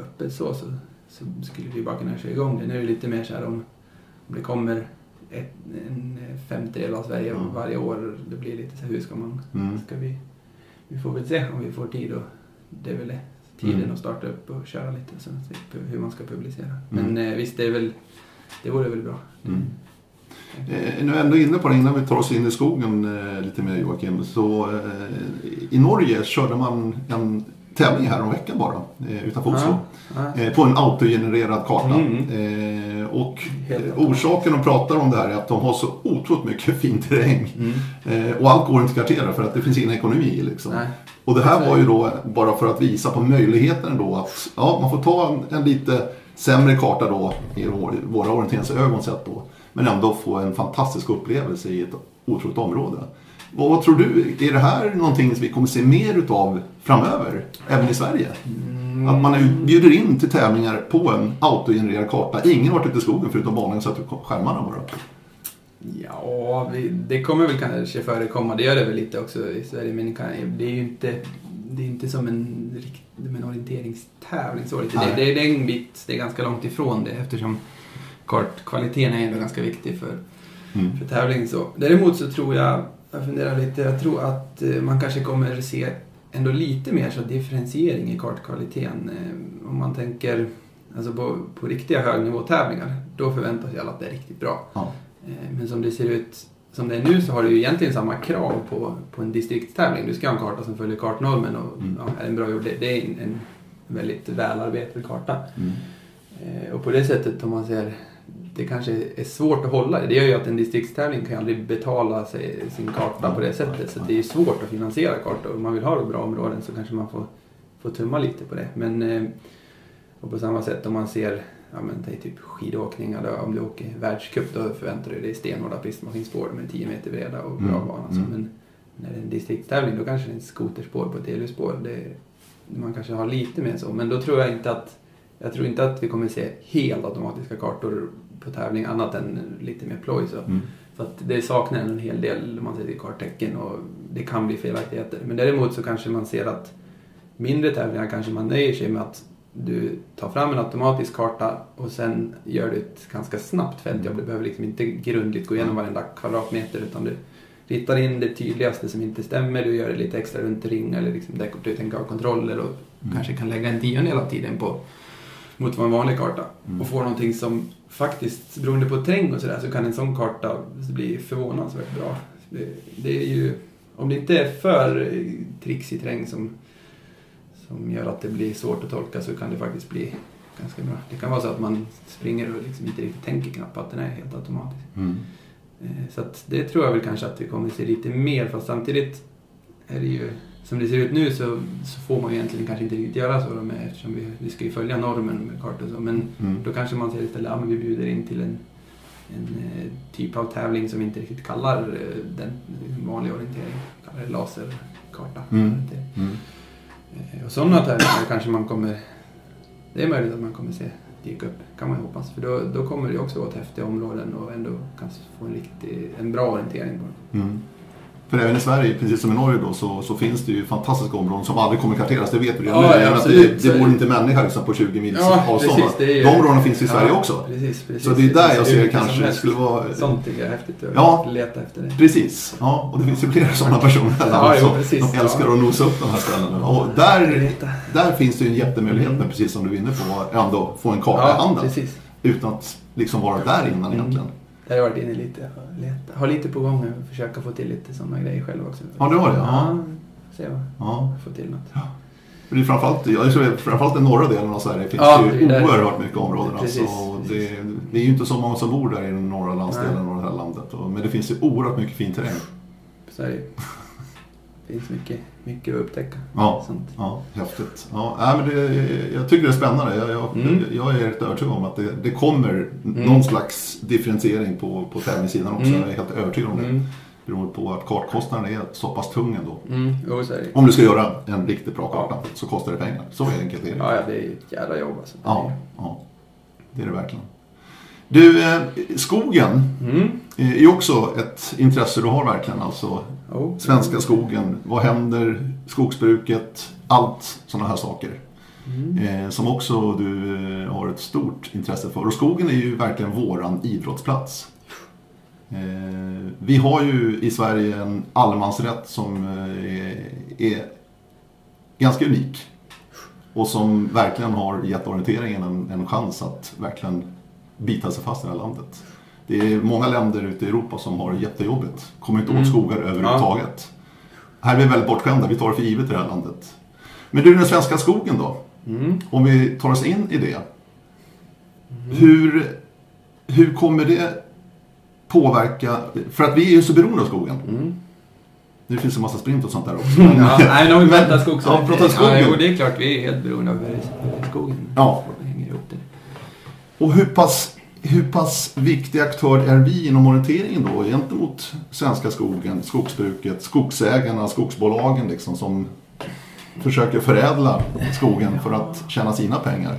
öppet så, så, så skulle vi bara kunna köra igång det. Nu är det lite mer så här om, om det kommer ett, en femtedel av Sverige Mm. varje år. Det blir lite så här, hur ska man... Mm. Ska vi, vi får väl se om vi får tid och det är väl det. Tiden Mm. att starta upp och köra lite sen hur man ska publicera. Mm. Men eh, visst, det är väl, det vore väl bra. Mm. Eh, nu är ändå inne på det innan vi tar oss in i skogen eh, lite mer Joakim. Så eh, i Norge körde man en tävling här om veckan bara utanför Oslo. Eh, på en autogenererad karta. Mm. Och orsaken de pratar om det här är att de har så otroligt mycket fin terräng. Mm. Och allt går inte att kartera för att det finns ingen ekonomi liksom. Och det här var ju då bara för att visa på möjligheten då att ja, man får ta en, en lite sämre karta då i vår, våra orienteringsögon sett då. Men ändå få en fantastisk upplevelse i ett otroligt område. Vad, vad tror du, är det här någonting som vi kommer se mer utav framöver? Även i Sverige? Mm. Att man bjuder in till tävlingar på en autogenererad karta. Ingen har varit ute i skogen förutom vanligen så att skärmarna bara. Ja, det kommer väl kanske förekomma. Det gör det väl lite också i Sverige. Men det är ju inte, det är inte som en, en orienteringstävling. Så lite. Det, det, det är en bit, det är ganska långt ifrån det eftersom kartkvaliteten är ändå ganska viktig för, Mm. för tävling. Så. Däremot så tror jag, jag funderar lite, jag tror att eh, man kanske kommer se ändå lite mer så differentiering i kartkvaliteten. Eh, Om man tänker alltså på, på riktiga högnivåtävlingar, då förväntas ju alla att det är riktigt bra. Ja. Eh, Men som det ser ut som det är nu så har du ju egentligen samma krav på, på en distriktstävling. Du ska ha en karta som följer kartnormen och Mm. ja, är den bra gjord. Det, det är en, en väldigt välarbetad karta. Mm. Eh, Och på det sättet om man ser det kanske är svårt att hålla det. Det gör ju att en distriktstävling kan aldrig betala sig, sin karta på det sättet. Så det är svårt att finansiera kartor. Om man vill ha bra områden så kanske man får, får tumma lite på det. Men, eh, och på samma sätt om man ser ja, men, typ skidåkning, eller om du åker världscup då förväntar du dig stenhårda pistmaskinspår med 10 meter breda och bra Mm, bana. Så, mm. men när det är en distriktstävling då kanske det är en skoterspår på ett elljusspår. Det, man kanske har lite mer så. Men då tror jag inte att jag tror inte att vi kommer se helt automatiska kartor på tävling annat än lite mer ploj. Så. Mm. För att det saknar en hel del man ser till karttecken och det kan bli felaktigheter. Men däremot så kanske man ser att mindre tävlingar kanske man nöjer sig med att du tar fram en automatisk karta och sen gör du ett ganska snabbt fältjobb. Du behöver liksom inte grundligt gå igenom varenda kvadratmeter utan du ritar in det tydligaste som inte stämmer. Du gör det lite extra runt ring eller liksom där du tänker ha kontroller och Mm. kanske kan lägga en tiondel av tiden på mot vad en vanlig karta. Mm. Och få någonting som faktiskt, beroende på terräng och sådär, så kan en sån karta bli förvånansvärt bra. Det, det är ju, om det inte är för trixig terräng som, som gör att det blir svårt att tolka så kan det faktiskt bli ganska bra. Det kan vara så att man springer och liksom inte riktigt tänker knappt att den är helt automatisk. Mm. Eh, Så det tror jag väl kanske att vi kommer se lite mer fast samtidigt är det ju som det ser ut nu så, så får man ju egentligen kanske inte riktigt göra så med, eftersom vi, vi ska ju följa normen med kartor och så. Men Mm. då kanske man säger istället att ja, men vi bjuder in till en, en eh, typ av tävling som vi inte riktigt kallar eh, den vanliga orientering. Kallar det laserkarta. Mm. Mm. Eh, Och sådana tävlingar kanske man kommer... Det är möjligt att man kommer se dyka upp, kan man ju hoppas. För då, då kommer det också vara ett häftiga områden och ändå kanske få en, riktig, en bra orientering på det. För även i Sverige, precis som i Norge då, så, så finns det ju fantastiska områden som aldrig kommer karteras. Det vet vi redan Ja, nu. ja, att det, det bor inte människor liksom på 20 mils avstånd. det är ju- De områdena finns i Sverige Ja, också. Precis, precis. Så det är där jag finns ser som kanske det helst. skulle vara... Sånt tycker jag är häftigt att Ja. leta efter det. Precis, ja. Och det finns ju flera sådana personer här Ja, jo, precis, som älskar ja. att nosa upp de här ställena. Och där, där finns det ju en jättemöjlighet Mm. precis som du är inne på, ändå få en karta i Ja, handen. Utan att liksom vara där innan Mm. egentligen. Jag har varit inne lite. Jag har, leta, har lite på gång att försöka få till lite sådana grejer själv också. Ja, det har det, ja. Ja, se vad Ja. jag får till något. För det är framförallt, jag tror att framförallt den norra delen av Sverige finns Ja, ju det oerhört mycket områden. Precis, alltså, det, det är ju inte så många som bor där i den norra landsdelen och det här landet. Men det finns ju oerhört mycket fin terräng. Så är. Det finns mycket, mycket att upptäcka. Ja. Sånt. Ja, häftigt. Ja, men det, jag tycker det är spännande. Jag, jag, Mm. jag är helt övertygad om att det, det kommer Mm. någon slags differentiering på, på tävlingssidan också. Mm. Jag är helt övertygad om det. Mm. Beroende på att kartkostnaden är så pass tung ändå. Mm. Jo. Om du ska göra en riktigt bra karta så kostar det pengar. Så enkelt är det. Ja, ja, det är ett jävla jobb alltså. Ja, ja, det är det verkligen. Du, eh, skogen Mm. är också ett intresse du har verkligen. Alltså Oh. svenska skogen, vad händer, skogsbruket, allt sådana här saker. Mm. Eh, som också du eh, har ett stort intresse för. Och skogen är ju verkligen våran idrottsplats. Vi har ju i Sverige en allemansrätt som är, är ganska unik. Och som verkligen har gett orienteringen en, en chans att verkligen bita sig fast i det här landet. Det är många länder ute i Europa som har jättejobbigt. Kommer inte åt Mm. skogar överhuvudtaget. Här är vi väldigt bortskämda, vi tar det för givet i det här landet. Men du, den svenska skogen då? Mm. Om vi tar oss in i det. Hur, hur kommer det påverka? För att vi är ju så beroende av skogen. Mm. Nu finns det en massa sprint och sånt där också. men- Ja, nej, om vi Men- pratar skog. Ja, pratar skogen. Ja, jo, det är klart. Vi är helt beroende av skogen Ja. Och hur pass, hur pass viktig aktör är vi inom orienteringen då gentemot svenska skogen, skogsbruket, skogsägarna, skogsbolagen liksom som försöker förädla skogen för att tjäna sina pengar?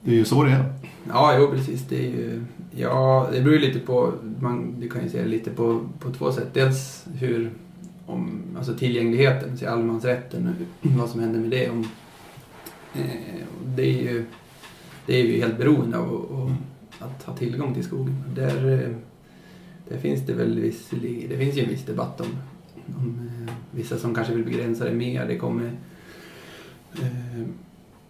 Det är ju så det är. Ja, jo precis. Det är ju... Ja, det beror ju lite på... Man, du kan ju se det lite på, på två sätt. Dels hur... Om, alltså tillgängligheten, alltså allemansrätten, vad som händer med det. Om, eh, det är ju... Det är vi helt beroende av att- att, att ha tillgång till skogen. Där, eh, där finns det väl visserligen... Det finns ju en viss debatt om, om eh, vissa som kanske vill begränsa det mer. Det kommer... Eh,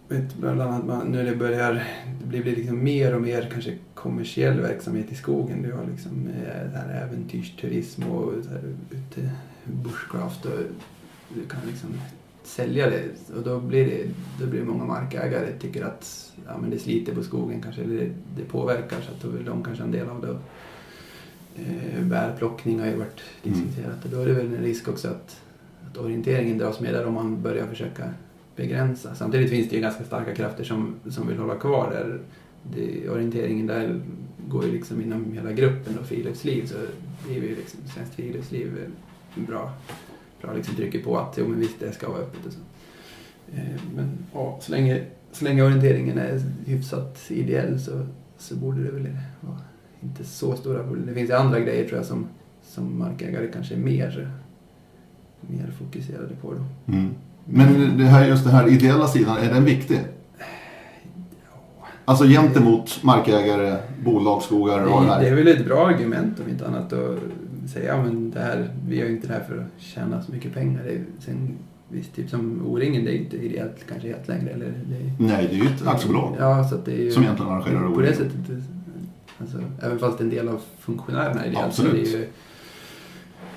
vet, bland annat man, nu när det börjar det blir, liksom mer och mer kanske kommersiell verksamhet i skogen. Du har liksom eh, här äventyrsturism och så här, ute, bushcraft och du kan liksom sälja det och då blir det, då blir det många markägare tycker att ja, men det sliter på skogen kanske eller det, det påverkar så att då vill de kanske en del av det. Eh, bärplockning har ju varit Mm. diskuterat och då är det väl en risk också att, att orienteringen dras med där om man börjar försöka begränsa. Samtidigt finns det ju ganska starka krafter som, som vill hålla kvar där. Det, orienteringen där går ju liksom inom hela gruppen och friluftsliv så det är ju liksom Svenskt Friluftsliv bra, bra liksom trycker på att jo men visst det ska vara öppet och så. Eh, Men ja, så länge, så länge orienteringen är hyfsat ideell så, så borde det väl vara inte så stora problem. Det finns ju andra grejer tror jag som, som markägare kanske är mer, mer fokuserade på då. Mm. Men det här, just den här ideella sidan, är den viktig? Alltså gentemot markägare, bolag, skogar och det Det, det är här. väl ett bra argument om inte annat att säga ja, men det här, vi gör inte det här för att tjäna så mycket pengar. Det är, sen, visst, typ som O-ringen, det är inte ideellt kanske helt längre. Eller, det är, Nej, det är ju ett aktiebolag Ja, så att det är ju, som egentligen arrangerar På det O-ringen. sättet, alltså, även fast en del av funktionärerna är ideellt så Absolut. det är ju...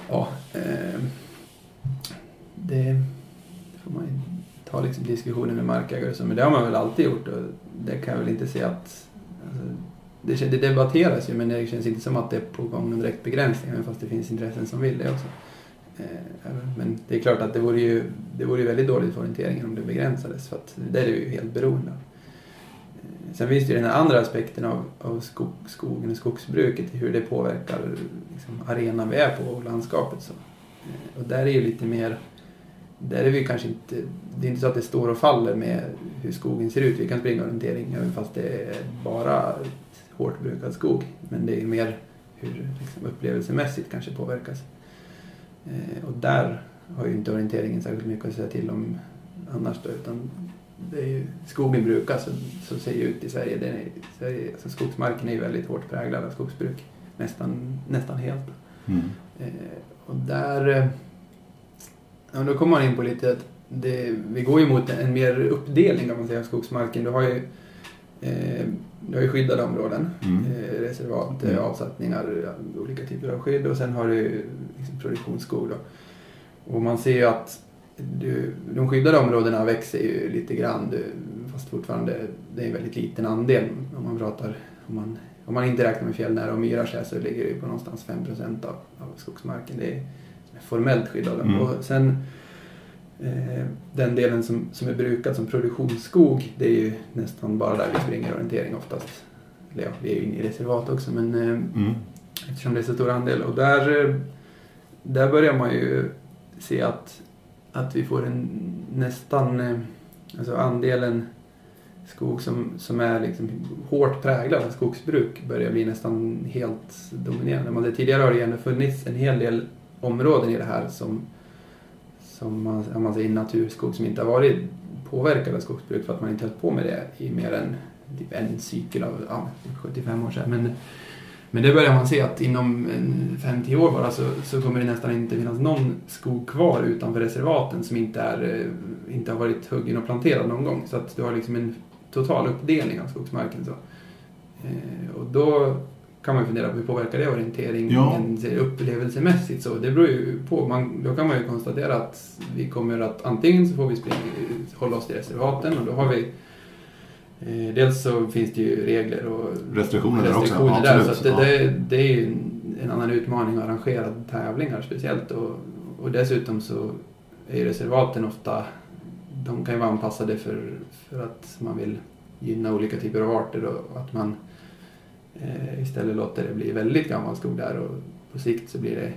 Ja, eh, det får man ju ta liksom diskussioner med markägare och så, men det har man väl alltid gjort och det kan jag väl inte se att... Alltså, det, det debatteras ju men det känns inte som att det är på gång någon direkt begränsning även fast det finns intressen som vill det också. Eh, men det är klart att det vore ju, det vore ju väldigt dåligt för orienteringen om det begränsades för att det är vi ju helt beroende av. Sen finns det ju den här andra aspekten av, av skog, skogen och skogsbruket, hur det påverkar liksom, arenan vi är på och landskapet. Så. Eh, och där är ju lite mer, där är vi kanske inte, det är inte så att det står och faller med hur skogen ser ut. Vi kan springa orientering även fast det är bara hårt brukad skog. Men det är mer hur liksom, upplevelsemässigt kanske påverkas. Eh, och där har ju inte orienteringen särskilt mycket att säga till om annars då, utan det är ju, skogen brukas så, så ser det ut i Sverige. Den är, Sverige alltså skogsmarken är ju väldigt hårt präglad av skogsbruk. Nästan, nästan helt. Mm. Eh, och där... Eh, ja, då kommer man in på lite att det, vi går ju mot en mer uppdelning kan man säga av skogsmarken. Du har ju, eh, du har ju skyddade områden, Mm. eh, reservat, Mm. eh, avsättningar, olika typer av skydd och sen har du liksom produktionsskog. Då. Och man ser ju att du, de skyddade områdena växer ju lite grann du, fast fortfarande det är en väldigt liten andel om man pratar om man, om man inte räknar med fjällnära och myrar så, ligger det på någonstans 5 av, av skogsmarken. Det är, som är formellt skyddad. Mm. Och sen eh, den delen som, som är brukad som produktionsskog det är ju nästan bara där vi springer orientering oftast. Eller ja, vi är ju inne i reservat också men eh, Mm. eftersom det är så stor andel. Och där, eh, där börjar man ju se att, att vi får en nästan, eh, alltså andelen skog som, som är liksom hårt präglad av skogsbruk börjar bli nästan helt dominerande. Men det, tidigare har det ändå funnits en hel del områden i det här som, som man, om man säger naturskog som inte har varit påverkad av skogsbruk för att man inte höll på med det i mer än typ en cykel av ja, 75 år sedan. Men, men det börjar man se att inom en 50 år bara så, så kommer det nästan inte finnas någon skog kvar utanför reservaten som inte, är, eh, inte har varit huggen och planterad någon gång. Så att du har liksom en total uppdelning av skogsmarken. Så. Eh, och då kan man ju fundera på hur påverkar det orienteringen Ja. upplevelsemässigt. Så det beror ju på. Man, då kan man ju konstatera att vi kommer att antingen så får vi springa, hålla oss till reservaten och då har vi eh, Dels så finns det ju regler och Restriktioner där också. restriktioner där. absolut. Så det, det, det är ju en, en annan utmaning att arrangera tävlingar speciellt. Och, och dessutom så är ju reservaten ofta, de kan ju vara anpassade för, för att man vill gynna olika typer av arter och att man eh, istället låter det bli väldigt gammal skog där och på sikt så blir det,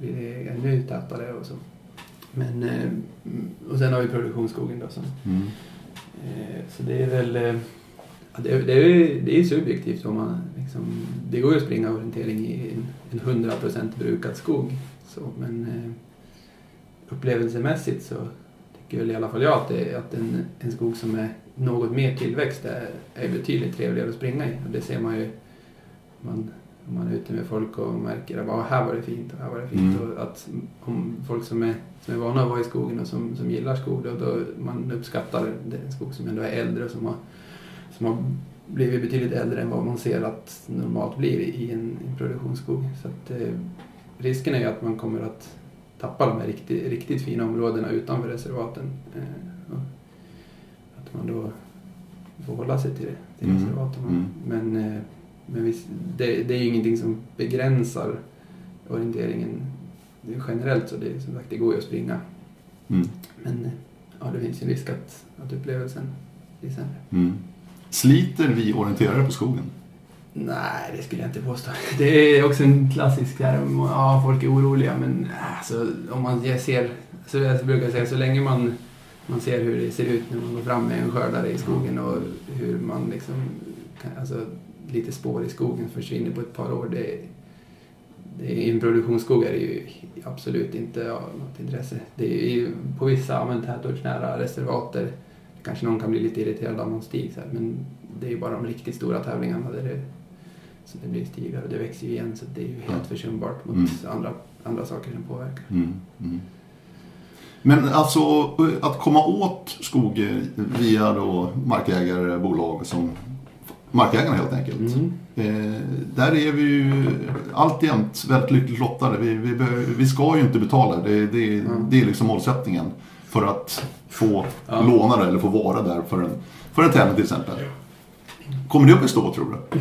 blir det ännu tätare och så. Men, eh, och sen har vi produktionsskogen då som Mm. Eh, Så det är väl... Det är, det är, det är subjektivt. Om man, liksom, det går ju att springa orientering i en, en 100% brukad skog. Så, men upplevelsemässigt så tycker väl i alla fall jag att, det, att en, en skog som är något mer tillväxt är, är betydligt trevligare att springa i. Och det ser man ju man, om man är ute med folk och märker att "Ah, här var det fint och här var det fint. Mm. Och att om folk som är, som är vana att vara i skogen och som, som gillar skog, då, då man uppskattar den skog som ändå är äldre och som har, som har blivit betydligt äldre än vad man ser att normalt blir i en, en produktionsskog. Så att, eh, risken är ju att man kommer att tappa de här riktigt, riktigt fina områdena utanför reservaten. Eh, att man då får hålla sig till, till Mm. reservaten. Mm. Men, eh, men visst, det, det är ju ingenting som begränsar orienteringen generellt. Så det, som sagt, det går ju att springa. Mm. Men ja, det finns ju en risk att, att upplevelsen blir sämre. Mm. Sliter vi orienterare på skogen? Nej, det skulle jag inte påstå. Det är också en klassisk där, ja, folk är oroliga men alltså, om man ser, så jag brukar säga så länge man, man ser hur det ser ut när man går fram med en skördare i skogen och hur man liksom, kan, alltså lite spår i skogen försvinner på ett par år. Det, det, I en produktionsskog är det ju absolut inte av något intresse. Det är ju på vissa tätortsnära reservater kanske någon kan bli lite irriterad av någon stig så här, men det är ju bara de riktigt stora tävlingarna där det, så det blir stigar och det växer ju igen så det är ju helt försumbart mot Mm. andra, andra saker som påverkar. Mm. Mm. Men alltså att komma åt skog via då markägare, bolag som markägarna helt enkelt. Mm. Eh, där är vi ju alltjämt väldigt lyckligt lottade. Vi, vi, vi ska ju inte betala. Det, det, Mm. det är liksom målsättningen. För att få Ja. låna det eller få vara där för en, för en tävling till exempel. Kommer det att bestå tror du?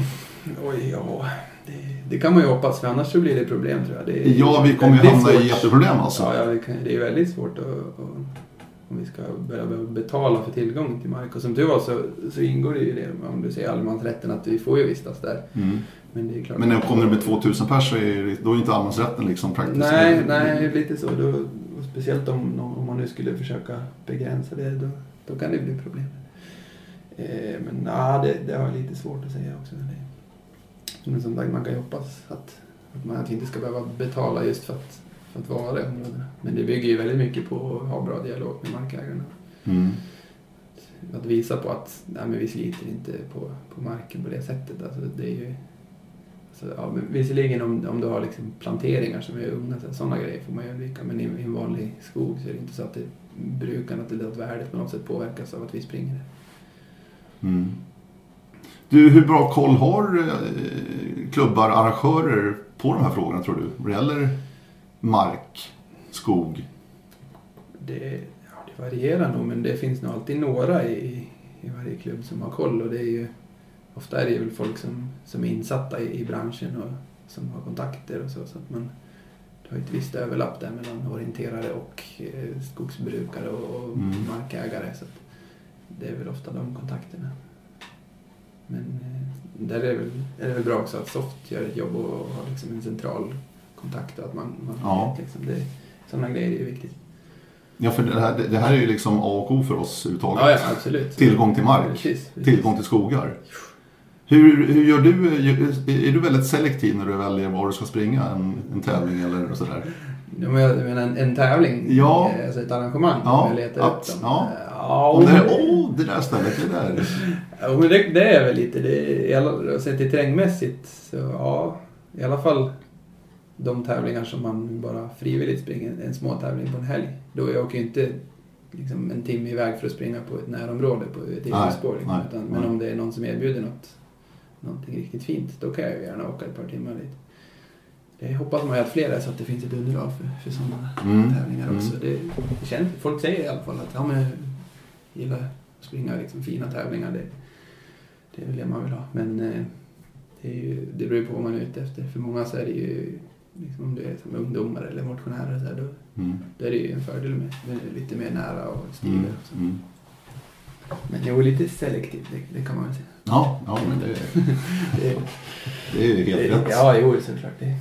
Oj, ja. Det, det kan man ju hoppas för annars så blir det problem tror jag. Det är Ja, vi kommer ju hamna i svårt. jätteproblem alltså. Ja, ja kan, det är väldigt svårt att, att, om vi ska börja betala för tillgång till mark. Och som tur var så, så ingår det ju det, om du säger allemansrätten, att vi får ju vistas där. Mm. Men det är klart Men att- kommer det med 2000 pers så är då är inte allemansrätten liksom praktiskt. Nej, nej, lite så. Då, speciellt om, om man nu skulle försöka begränsa det, då, då kan det bli problem. Eh, men ja, det, det har jag lite svårt att säga också. Men som sagt, man kan ju hoppas att, att man inte ska behöva betala just för att, för att vara i områdena. Men det bygger ju väldigt mycket på att ha bra dialog med markägarna. Mm. Att visa på att nej, men vi sliter inte på, på marken på det sättet. Alltså, det är ju, alltså, ja, men visserligen om, om du har liksom planteringar som är unga, så- sådana grejer får man ju undvika. Men i, i en vanlig skog så är det inte så att det, brukandet eller att värdet på något sätt påverkas av att vi springer. Mm. Du, hur bra koll har eh, klubbar, arrangörer på de här frågorna tror du? Vad det gäller mark, skog? Det, ja, det varierar nog men det finns nog alltid några i, i varje klubb som har koll och det är ju ofta är det väl folk som, som är insatta i, i branschen och som har kontakter och så. så att man, det har ju ett visst överlapp där mellan orienterare och eh, skogsbrukare och, och Mm. markägare. Så det är väl ofta de kontakterna. Men eh, där är det, väl, är det väl bra också att Soft gör ett jobb och har liksom en central kontakt och att man, man Ja. vet liksom det, sådana grejer är ju viktigt. Ja, för det här, det här är ju liksom A och O för oss överhuvudtaget. Ja, ja, absolut. Tillgång till mark. Precis, precis. Tillgång till skogar. Hur, hur gör du? Är du väldigt selektiv när du väljer var du ska springa? En, en tävling eller sådär? Jag menar en, en tävling, Ja. eh, alltså ett arrangemang. Ja, letar att- upp dem. ja. ja Och det, är, åh, det där stället, det där. ja, men det, det är väl lite det. Sett till terrängmässigt så ja, i alla fall de tävlingar som man bara frivilligt springer, en små tävling på en helg. Då jag åker ju inte liksom, en timme iväg för att springa på ett närområde på ett idrottsspår. Liksom, utan, men om det är någon som erbjuder något, någonting riktigt fint, då kan jag ju gärna åka ett par timmar dit. Det hoppas man ju att fler är så att det finns ett underlag för, för sådana Mm. tävlingar Mm. också. Det, det känns, folk säger i alla fall att ja, men, jag gillar att springa liksom, fina tävlingar. Det, det är väl det man vill ha. Men eh, det, är ju, det beror ju på vad man är ute efter. För många så är det ju, liksom, om du är som ungdomar eller motionärer, så här, då, Mm. då är det ju en fördel med, lite mer nära och stigar. Mm. och så. Mm. Men jo, lite selektivt, det, det kan man väl säga. Ja, ja, men det, Det, det är ju helt det, rätt. ja, jo, såklart. Det.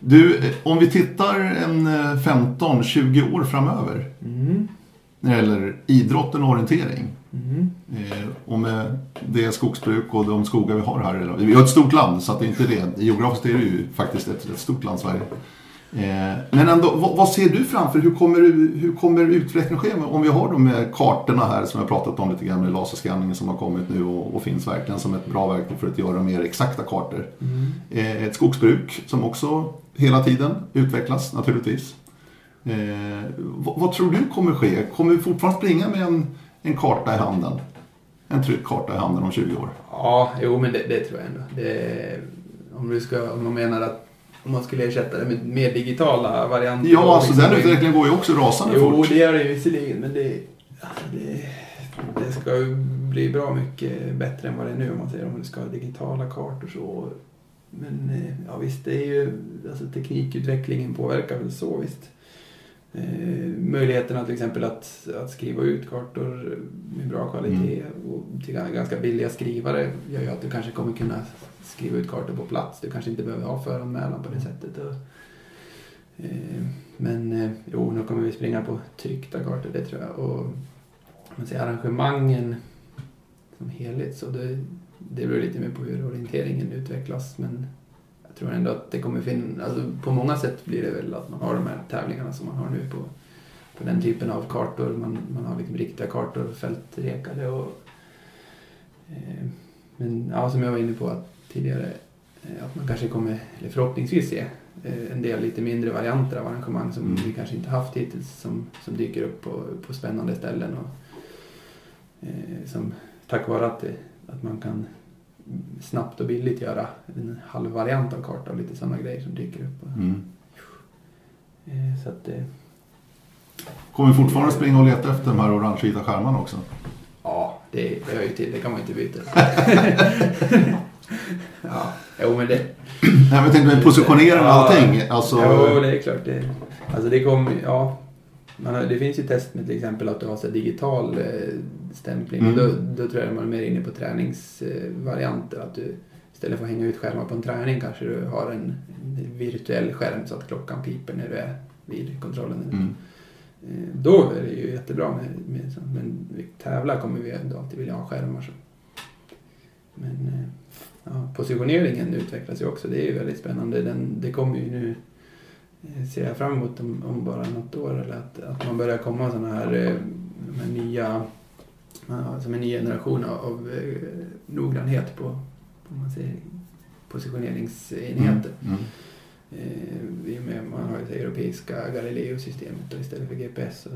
Du, eh, om vi tittar en eh, 15-20 år framöver Mm. när det gäller idrotten och orientering. Mm. Och med det skogsbruk och de skogar vi har här. Vi har ett stort land så att det är inte det. Geografiskt är det ju faktiskt ett, ett stort land, Sverige. Eh, men ändå, vad, ser du framför? Hur kommer, hur kommer utvecklingen ske? Om vi har de här kartorna här som jag pratat om lite grann med laserskanningen som har kommit nu och, och finns verkligen som ett bra verktyg för att göra mer exakta kartor. Mm. Eh, ett skogsbruk som också hela tiden utvecklas naturligtvis. Vad, vad tror du kommer ske? Kommer vi fortfarande springa med en, en karta i handen? En tryckt karta i handen om 20 år? Ja, jo men det, det tror jag ändå. Det, om, du ska, om man menar att om man skulle ersätta det med mer digitala varianter. Ja, alltså liksom- den utvecklingen går ju också rasande Jo, fort. det gör det ju visserligen men det, alltså det, det ska ju bli bra mycket bättre än vad det är nu om man säger om du ska ha digitala kartor så. Men eh, ja visst, det är ju, alltså teknikutvecklingen påverkar väl så visst. Eh, möjligheterna till exempel att, att skriva ut kartor med bra kvalitet och till ganska billiga skrivare gör ju att du kanske kommer kunna skriva ut kartor på plats. Du kanske inte behöver ha föranmälan på det sättet. Och, eh, men eh, jo, nu kommer vi springa på tryckta kartor, det tror jag. Och man säger arrangemangen som helhet så det, det beror lite mer på hur orienteringen utvecklas. Men jag tror ändå att det kommer finnas, alltså på många sätt blir det väl att man har de här tävlingarna som man har nu på, på den typen av kartor. Man, man har liksom riktiga kartor, fältrekade och eh, men ja, som jag var inne på att tidigare, eh, att man kanske kommer, eller förhoppningsvis se eh, en del lite mindre varianter av arrangemang som Mm. vi kanske inte haft hittills som, som dyker upp på, på spännande ställen. Och, eh, som, tack vare att, det, att man kan snabbt och billigt göra en halv variant av karta och lite sådana grejer som dyker upp. Mm. eh, så att, eh, Kommer fortfarande springa och leta efter de här orange-vita skärmarna också? ja, det, det hör ju till, det kan man ju inte byta. ja, jo men det, Nej, men tänkte med positionering och allting. Alltså, Jo, det är klart. Det, alltså det kommer, ja. Man det finns ju test med till exempel att du har så digital eh, stämpling. Mm. Då, då tror jag man är mer inne på träningsvarianter. att du istället för att hänga ut skärmar på en träning kanske du har en, en virtuell skärm så att klockan piper när du är vid kontrollen. Mm. Eh, Då är det ju jättebra med, med sånt. Men tävlar kommer vi ändå alltid vilja ha skärmar. Så. Men eh, ja, positioneringen utvecklas ju också. Det är ju väldigt spännande. Den, det kommer ju nu eh, ser jag fram emot om, om bara något år. Eller att, att man börjar komma sådana här, eh, här nya, som en ny generation av, av eh, noggrannhet på, på man säger, positioneringsenheter. Mm. Eh, I och med man har det europeiska Galileo-systemet istället för GPS. Och,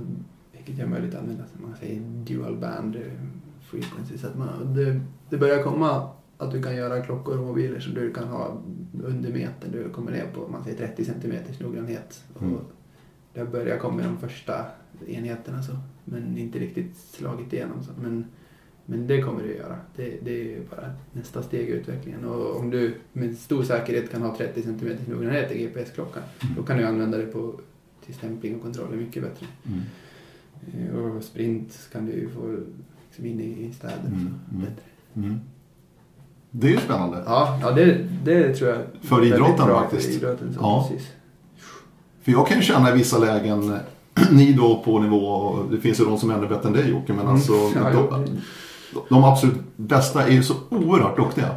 vilket gör möjligt att använda man säger dual band eh, frequency. Så att man, det, det börjar komma att du kan göra klockor och mobiler som du kan ha under metern. Du kommer ner på man säger 30 centimeters noggrannhet. Mm. Och det börjar komma de första enheterna så. Men inte riktigt slagit igenom. Så. Men, men det kommer att göra. Det, det är bara nästa steg i utvecklingen. Och om du med stor säkerhet kan ha 30 cm noggrannhet i GPS-klockan. Då kan du använda det på, till stämpling och kontroller mycket bättre. Mm. Eh, Och sprint kan du ju få liksom in i städer. Mm, Så mm. bättre. Mm. Det är ju spännande. Ja, ja det, det tror jag För idrotten faktiskt. För idrotten, så Ja. precis. För jag kan ju känna i vissa lägen, ni då på nivå, det finns ju de som är ännu bättre än dig Jocke, men alltså Mm. Ja, de, de absolut bästa är ju så oerhört duktiga.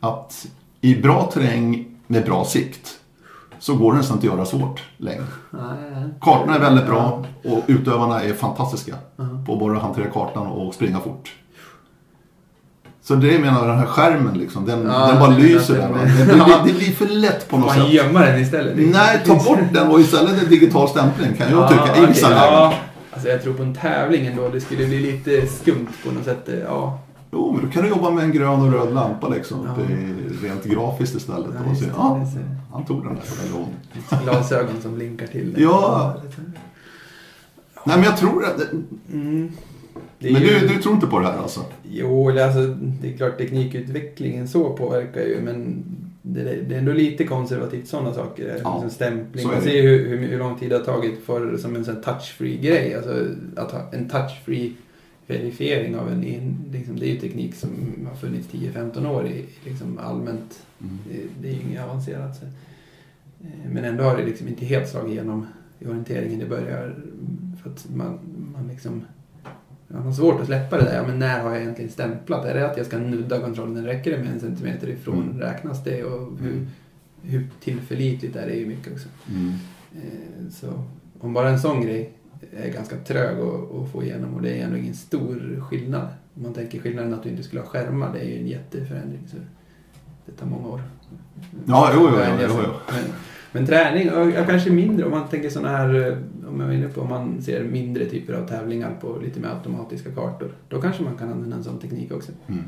Att i bra terräng med bra sikt så går det nästan inte att göra svårt längre. Kartorna är väldigt bra och utövarna är fantastiska på att bara hantera kartan och springa fort. Så det menar jag, den här skärmen liksom, den, Ja, den bara lyser där. Det, blir- Ja. det blir för lätt på något man sätt. gömma den istället? Nej, ta bort den och istället en digital stämpling kan jag tycka okej, vissa lägen. ja. Alltså jag tror på en tävling ändå. Det skulle bli lite skumt på något sätt. Ja. Jo, men då kan du jobba med en grön och röd lampa liksom, Ja. rent grafiskt istället. Ja, och se, det, ja, det han tog den där. Eller hon. Glasögon som blinkar till. Ja. Nej, men jag tror att... Mm. Men ju- du, du tror inte på det här alltså? Jo, alltså, det är klart teknikutvecklingen så påverkar ju men det, det är ändå lite konservativt sådana saker. Ja, liksom stämpling. Man ser hur, hur, hur lång tid det har tagit för som en sån touch-free grej. Alltså att ha en touch-free verifiering av en in, liksom, det är ju teknik som har funnits 10-15 år i liksom allmänt. Mm. Det, det är ju inget avancerat. Så. Eh, Men ändå har det liksom inte helt slagit igenom i orienteringen. Det börjar för att man, man liksom man har svårt att släppa det där. Ja, men när har jag egentligen stämplat? Är det att jag ska nudda kontrollen? Räcker det med en centimeter ifrån? Mm. Räknas det? Och hur, Mm. hur tillförlitligt är det ju mycket också. Mm. Eh, Så om bara en sån grej är ganska trög att, att få igenom och det är ändå ingen stor skillnad. Om man tänker skillnaden att du inte skulle ha skärmar, det är ju en jätteförändring. Så det tar många år. Ja, jo, jo, jo, jo, jo. Men, men träning, och kanske mindre om man tänker sådana här, eh, om jag var inne på om man ser mindre typer av tävlingar på lite mer automatiska kartor. Då kanske man kan använda en sån teknik också. Mm.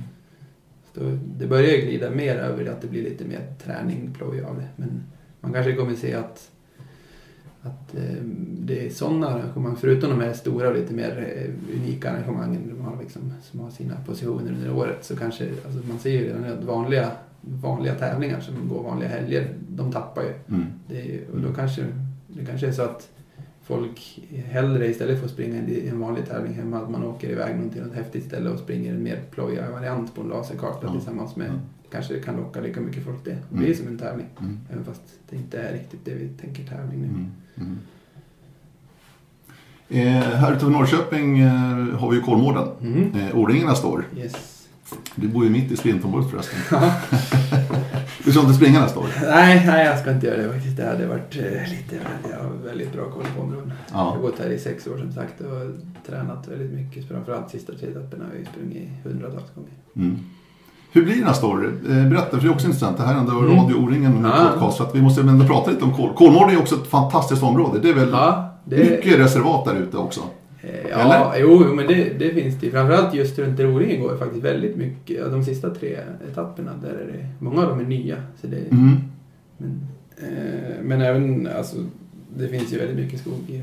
Så det börjar ju glida mer över att det blir lite mer träning, ploj av det. Men man kanske kommer se att, att eh, det är sådana arrangemang, förutom de här stora och lite mer eh, unika arrangemangen de har liksom, som har sina positioner under året, så kanske, alltså man ser ju redan att vanliga, vanliga tävlingar som går vanliga helger, de tappar ju. Mm. Det och då kanske det kanske är så att folk hellre istället för att springa en, en vanlig tävling hemma, att man åker iväg någon till något häftigt ställe och springer en mer plojiga variant på en laserkarta Ja. tillsammans med, Ja. kanske kan locka lika mycket folk det. Det Mm. blir som en tävling. Mm. Även fast det inte är riktigt det vi tänker tävling nu. Mm. Mm. Eh, här i Norrköping eh, har vi ju Kolmården. Mm. Eh, O-ringarna står. Yes. Du bor ju mitt i sprintområdet förresten. du ska inte springa nästa år? Nej, nej, jag ska inte göra det faktiskt. Det hade varit eh, lite, jag har väldigt bra koll på området. Jag har Ja. gått här i sex år som sagt och tränat väldigt mycket. Framförallt sista tre etapperna har jag sprungit hundratals gånger. Mm. Hur blir nästa år? Eh, Berätta, för det är också intressant. Det här är ändå Mm. Radio O-ringen Ja. podcast. Så att vi måste ändå prata lite om Kol. Kolmården är också ett fantastiskt område. Det är väl Ja, det, mycket reservat där ute också. Eh, Ja, jo, jo, men det, det finns det. Framförallt just runt O-ringen går det faktiskt väldigt mycket. De sista tre etapperna, där är det, många av dem är nya. Så det, Mm. men, eh, men även, alltså, det finns ju väldigt mycket skog i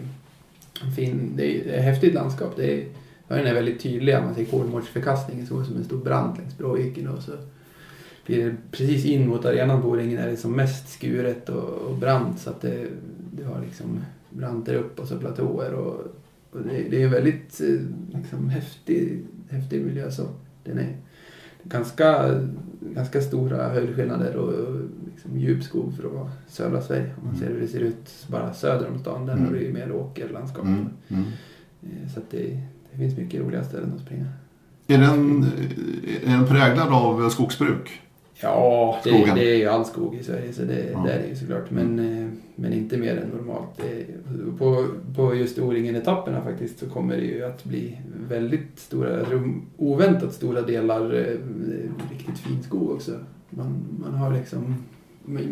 fin, det är, det är ett häftigt landskap. Det är, den är väldigt tydlig, man ser Kolmårdsförkastningen så som en stor brant längs Bråviken och så blir det precis in mot arenan på O-ringen är det som mest skuret och, och brant så att det, det har liksom branter upp och så platåer och, och det, det är en väldigt eh, liksom, häftig, häftig miljö så. Den är ganska, ganska stora höjdskillnader och, och liksom djup skog för att vara södra Sverige. Om man ser hur det ser ut bara söder om stan, där Mm. har du ju mer åkerlandskap. Mm. Mm. Eh, Så det, det finns mycket roliga ställen att springa. Är, den, är den präglad av skogsbruk? Ja, det, det är ju all skog i Sverige så det, Ja. det är det ju såklart. Men, eh, men inte mer än normalt. På, på just O-ringen-etapperna faktiskt så kommer det ju att bli väldigt stora, oväntat stora delar eh, riktigt fin skog också. Man, man har liksom,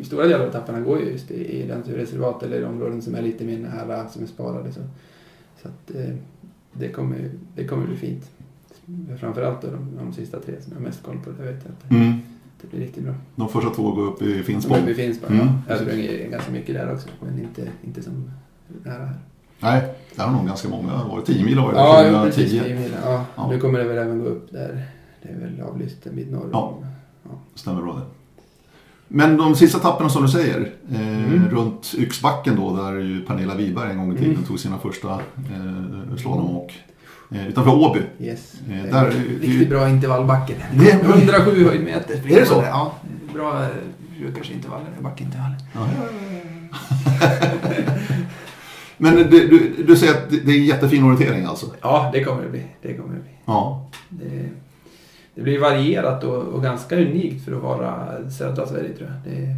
stora delar av etapperna går ju just i, i naturreservat eller i områden som är lite mer nära, som är sparade. Så, så att eh, det kommer, det kommer bli fint. Framförallt då de, de sista tre som jag har mest koll på. Det vet jag inte. Mm det blir riktigt bra. De första två går upp i Finspång. uppe i Finspång, Mm, ja. Sprang ganska mycket där också, men inte, inte som nära här. Nej, det har nog ganska många varit. 10 mil det Ja, där, jo, precis. 2010. 10 mil. Ja. Ja. Nu kommer det väl även gå upp där. Det är väl avlyst en bit norr Ja. om. Stämmer bra det. Men de sista etapperna som du säger, eh, Mm. runt Yxbacken då, där ju Pernilla Wiberg en gång i tiden Mm. tog sina första eh, slalomåk. Eh, utanför Åby. Yes. Eh, där- en riktigt bra intervallbacke. Det är- 107 höjdmeter. Är det så? Ja, bra brukarsintervaller backintervaller. Men du, du, du säger att det är jättefin orientering alltså? Ja, det kommer det bli. Det kommer det bli. Ja. Det, det blir varierat och, och ganska unikt för att vara södra Sverige tror jag. Det,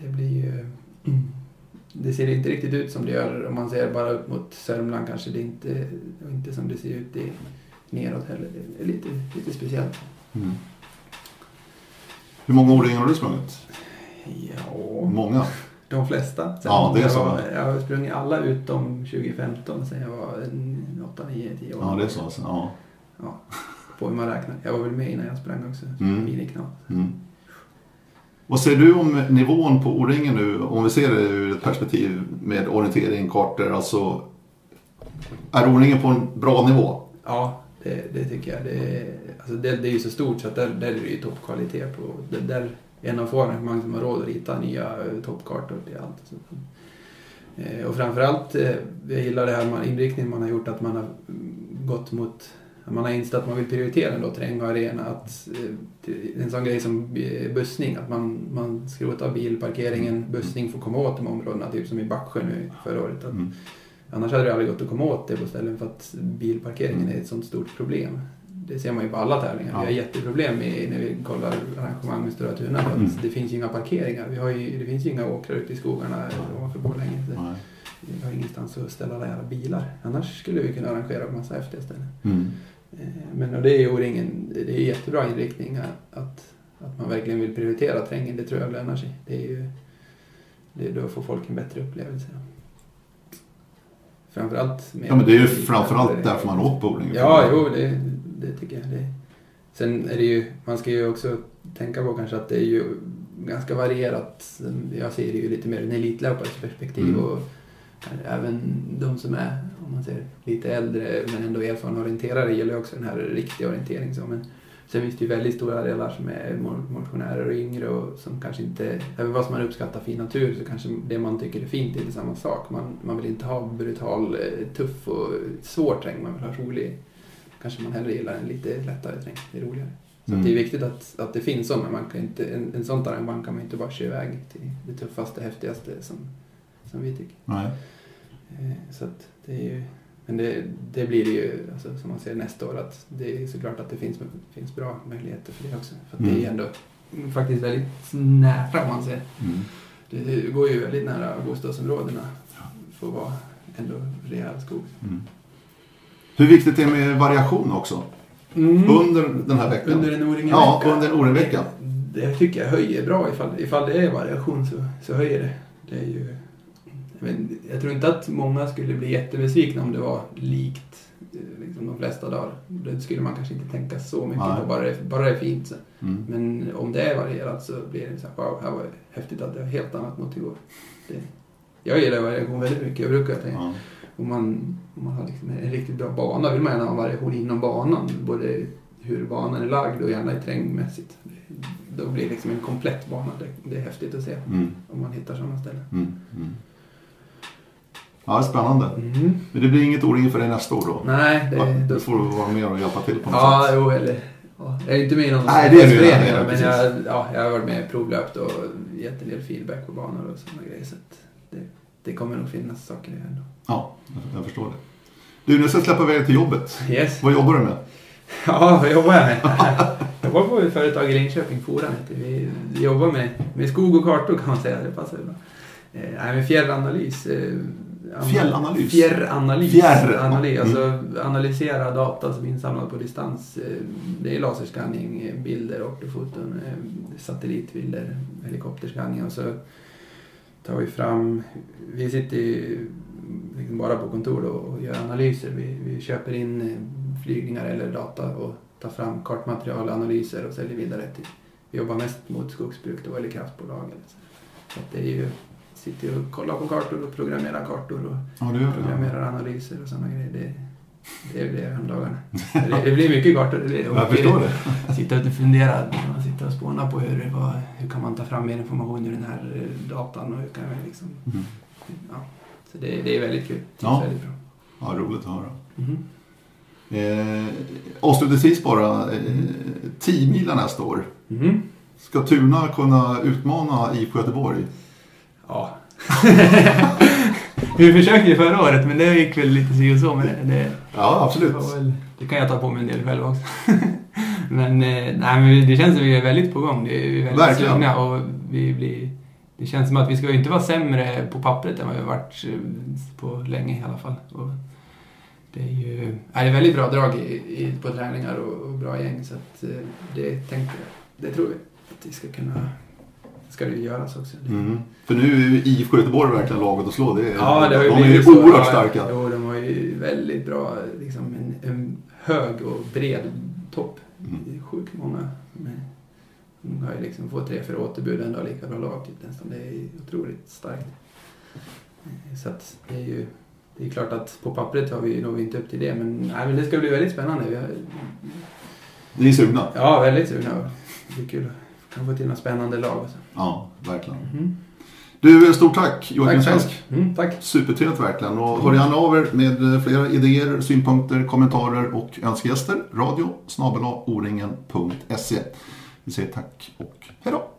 det blir ju... Det ser inte riktigt ut som det gör om man ser bara upp mot Sörmland kanske. Det är inte, inte som det ser ut i, neråt heller. Det är lite, lite speciellt. Mm. Hur många O-ringar har du sprungit? Ja, Många? de flesta. Sen Ja, det är jag, så. var, jag har sprungit alla utom 2015 sen jag var 8, 9, 10 år. Ja, det är så alltså. Ja. Ja, på hur man räknar. Jag var väl med innan jag sprang också. Mm. Miniknap. Mm. Vad säger du om nivån på O-ringen nu? Om vi ser det ur ett perspektiv med orientering, kartor. Alltså, är O-ringen på en bra nivå? Ja, det, det tycker jag. Det, är- alltså det, det är ju så stort så att där, där är det ju toppkvalitet på. Det, där är en av få arrangemang som har råd att rita nya eh, toppkartor till allt. Eh, och framförallt, eh, jag gillar det här man, inriktningen man har gjort att man har gått mot man har insett att man vill prioritera ändå terräng och arena. Att, eh, en sån grej som eh, bussning, att man, man skrotar bilparkeringen, bussning får komma åt de områdena, typ som i Backsjö nu förra året. Att, Mm. Annars hade det aldrig gått att komma åt det på ställen för att bilparkeringen är ett sånt stort problem. Det ser man ju på alla tävlingar. Ja. Vi har jätteproblem i, när vi kollar arrangemang med Stora Tuna. Mm. Det finns ju inga parkeringar. Vi har ju, det finns ju inga åkrar ute i skogarna ovanför Borlänge. Vi har ingenstans att ställa alla jävla bilar. Annars skulle vi kunna arrangera på massa häftiga ställen. Mm. Eh, Men och det är ju O-ringen, det är jättebra inriktning att, att, man verkligen vill prioritera terrängen. Det tror jag lönar sig. Det är ju, det, då får folk en bättre upplevelse. Framförallt med... Ja, men det är ju framförallt därför man på O-ringen. Ja, jo, det, det tycker jag. Det. Sen är det ju, man ska ju också tänka på kanske att det är ju ganska varierat. Jag ser det ju lite mer ur en elitlöpares perspektiv Mm. och även de som är, om man säger, lite äldre men ändå erfarna orienterare gäller ju också den här riktiga orientering. Så, men sen finns det ju väldigt stora delar som är mo- motionärer och yngre och som kanske inte, även vad man uppskattar fin natur så kanske det man tycker är fint är inte samma sak. Man, man vill inte ha brutal, eh, tuff och svår terräng, man vill ha rolig kanske man hellre gillar en lite lättare terräng. Det är roligare. Så Mm. det är viktigt att, att det finns sådana. Man kan inte, en, en sån arrangemang kan man inte bara köra iväg till det tuffaste, häftigaste som, som vi tycker. Nej. Eh, Så det är ju, men det, det blir det ju, alltså, som man ser nästa år, att det är såklart att det finns, finns bra möjligheter för det också. För att det är Mm. ju ändå faktiskt väldigt nära om man säger. Mm. Det går ju väldigt nära bostadsområdena. Får vara ändå rejäl skog. Mm. Hur viktigt är det med variation också? Under den här veckan? Under en O-ringen Ja, under en O-ringen-vecka. Det, det tycker jag höjer bra. Ifall, ifall det är variation så, så höjer det. Det är ju... Jag, tror inte att många skulle bli jättebesvikna om det var likt eh, liksom de flesta dagar. Det skulle man kanske inte tänka så mycket Nej. på, bara det, bara det är fint. Så. Mm. Men om det är varierat så blir det så här, wow, här var det häftigt att det var helt annat mot igår. Det, jag gillar variation väldigt mycket. Jag brukar tänka, Ja. om man, om man har liksom en riktigt bra bana vill man gärna ha variation inom banan. Både hur banan är lagd och gärna i terrängmässigt. Då blir det liksom en komplett bana. Det, det är häftigt att se Mm. om man hittar sådana ställen. Mm. Ja, spännande. Mm. Men det blir inget O-ring för dig nästa år då? Nej, det, då, då får du vara med och hjälpa till på något Ja, sätt. jo, eller... Ja, jag är inte med i någon Nej, det är du ju, men precis. jag, ja, jag har varit med och provlöpt och gett en del feedback på banor och sådana grejer. Så att det, det kommer nog finnas saker i ändå. Ja, jag- förstår det. Du, nu ska jag släppa iväg till jobbet. Yes. Vad jobbar du med? Ja, jag jobbar jag med. Jag jobbar på ett företag i Linköping, Foran heter Vi jobbar med, med skog och kartor kan man säga. Det passar bra. Eh, nej, men fjärranalys. Eh, Fjällanalys? Fjärranalys. Fjärr- Analys, Mm. alltså analysera data som är insamlad på distans. Eh, Det är laserskanning, eh, bilder, ortofoton, eh, satellitbilder, helikopterskanning och så tar vi fram, vi sitter ju liksom bara på kontor och gör analyser. Vi, vi köper in flygningar eller data och tar fram kartmaterial, analyser och säljer vidare till, vi jobbar mest mot skogsbruk då, eller kraftbolag. Så. det är ju, sitter ju och kollar på kartor och programmerar kartor och Ja, gör det. programmerar analyser och sådana grejer. Det, det är det om dagarna. Det, det blir mycket kartor. Det blir, Jag förstår det. Sitta och fundera, sitter och spånar på hur, vad, hur kan man ta fram mer information ur den här eh, datan och hur kan man liksom, Mm. ja. Så det, det är väldigt kul. Det Ja. väldigt bra. Ja, roligt att höra. Mhm. Eh, avslutningsvis bara, eh, 10 milen nästa år. Mhm. Ska Tuna kunna utmana IFK Göteborg? Ja. Vi försökte ju förra året men det gick väl lite si och så. Men det, det, Ja, absolut. det, väl, det kan jag ta på mig en del själv också. men, eh, nej, men det känns som vi är väldigt på gång. Vi är väldigt Verkligen. sugna och vi blir... Det känns som att vi ska inte vara sämre på pappret än vad vi har varit eh, på länge i alla fall. Och det är ju det är väldigt bra drag i, i, på träningar och, och bra gäng så att eh, det tänkte. Det tror vi att vi ska kunna... ska det ju göras också. Mm. För nu är ju IFK Göteborg verkligen laget att slå. Det är, Ja, det har ju de är ju så. oerhört Ja, starka. Jo, de har ju väldigt bra, liksom en, en hög och bred topp. Mm. Är sjukt många är, de har ju liksom fått tre, fyra återbud ändå lika bra lag typ nästan. Det är otroligt starkt. Eh, Så att det är ju, det är klart att på pappret har vi, når vi inte upp till det, men, nej, men det ska bli väldigt spännande. Vi har, Ni är sugna? ja, väldigt sugna. Det blir kul kan få till några spännande lag. Och så. Ja, verkligen. Mm. Du, stort tack Joakim Tack. Svensk. Mm, tack. Supertrevligt verkligen. Och hör gärna av er med flera idéer, synpunkter, kommentarer och önskegäster. Radio oringen.se. Vi säger tack och hej då.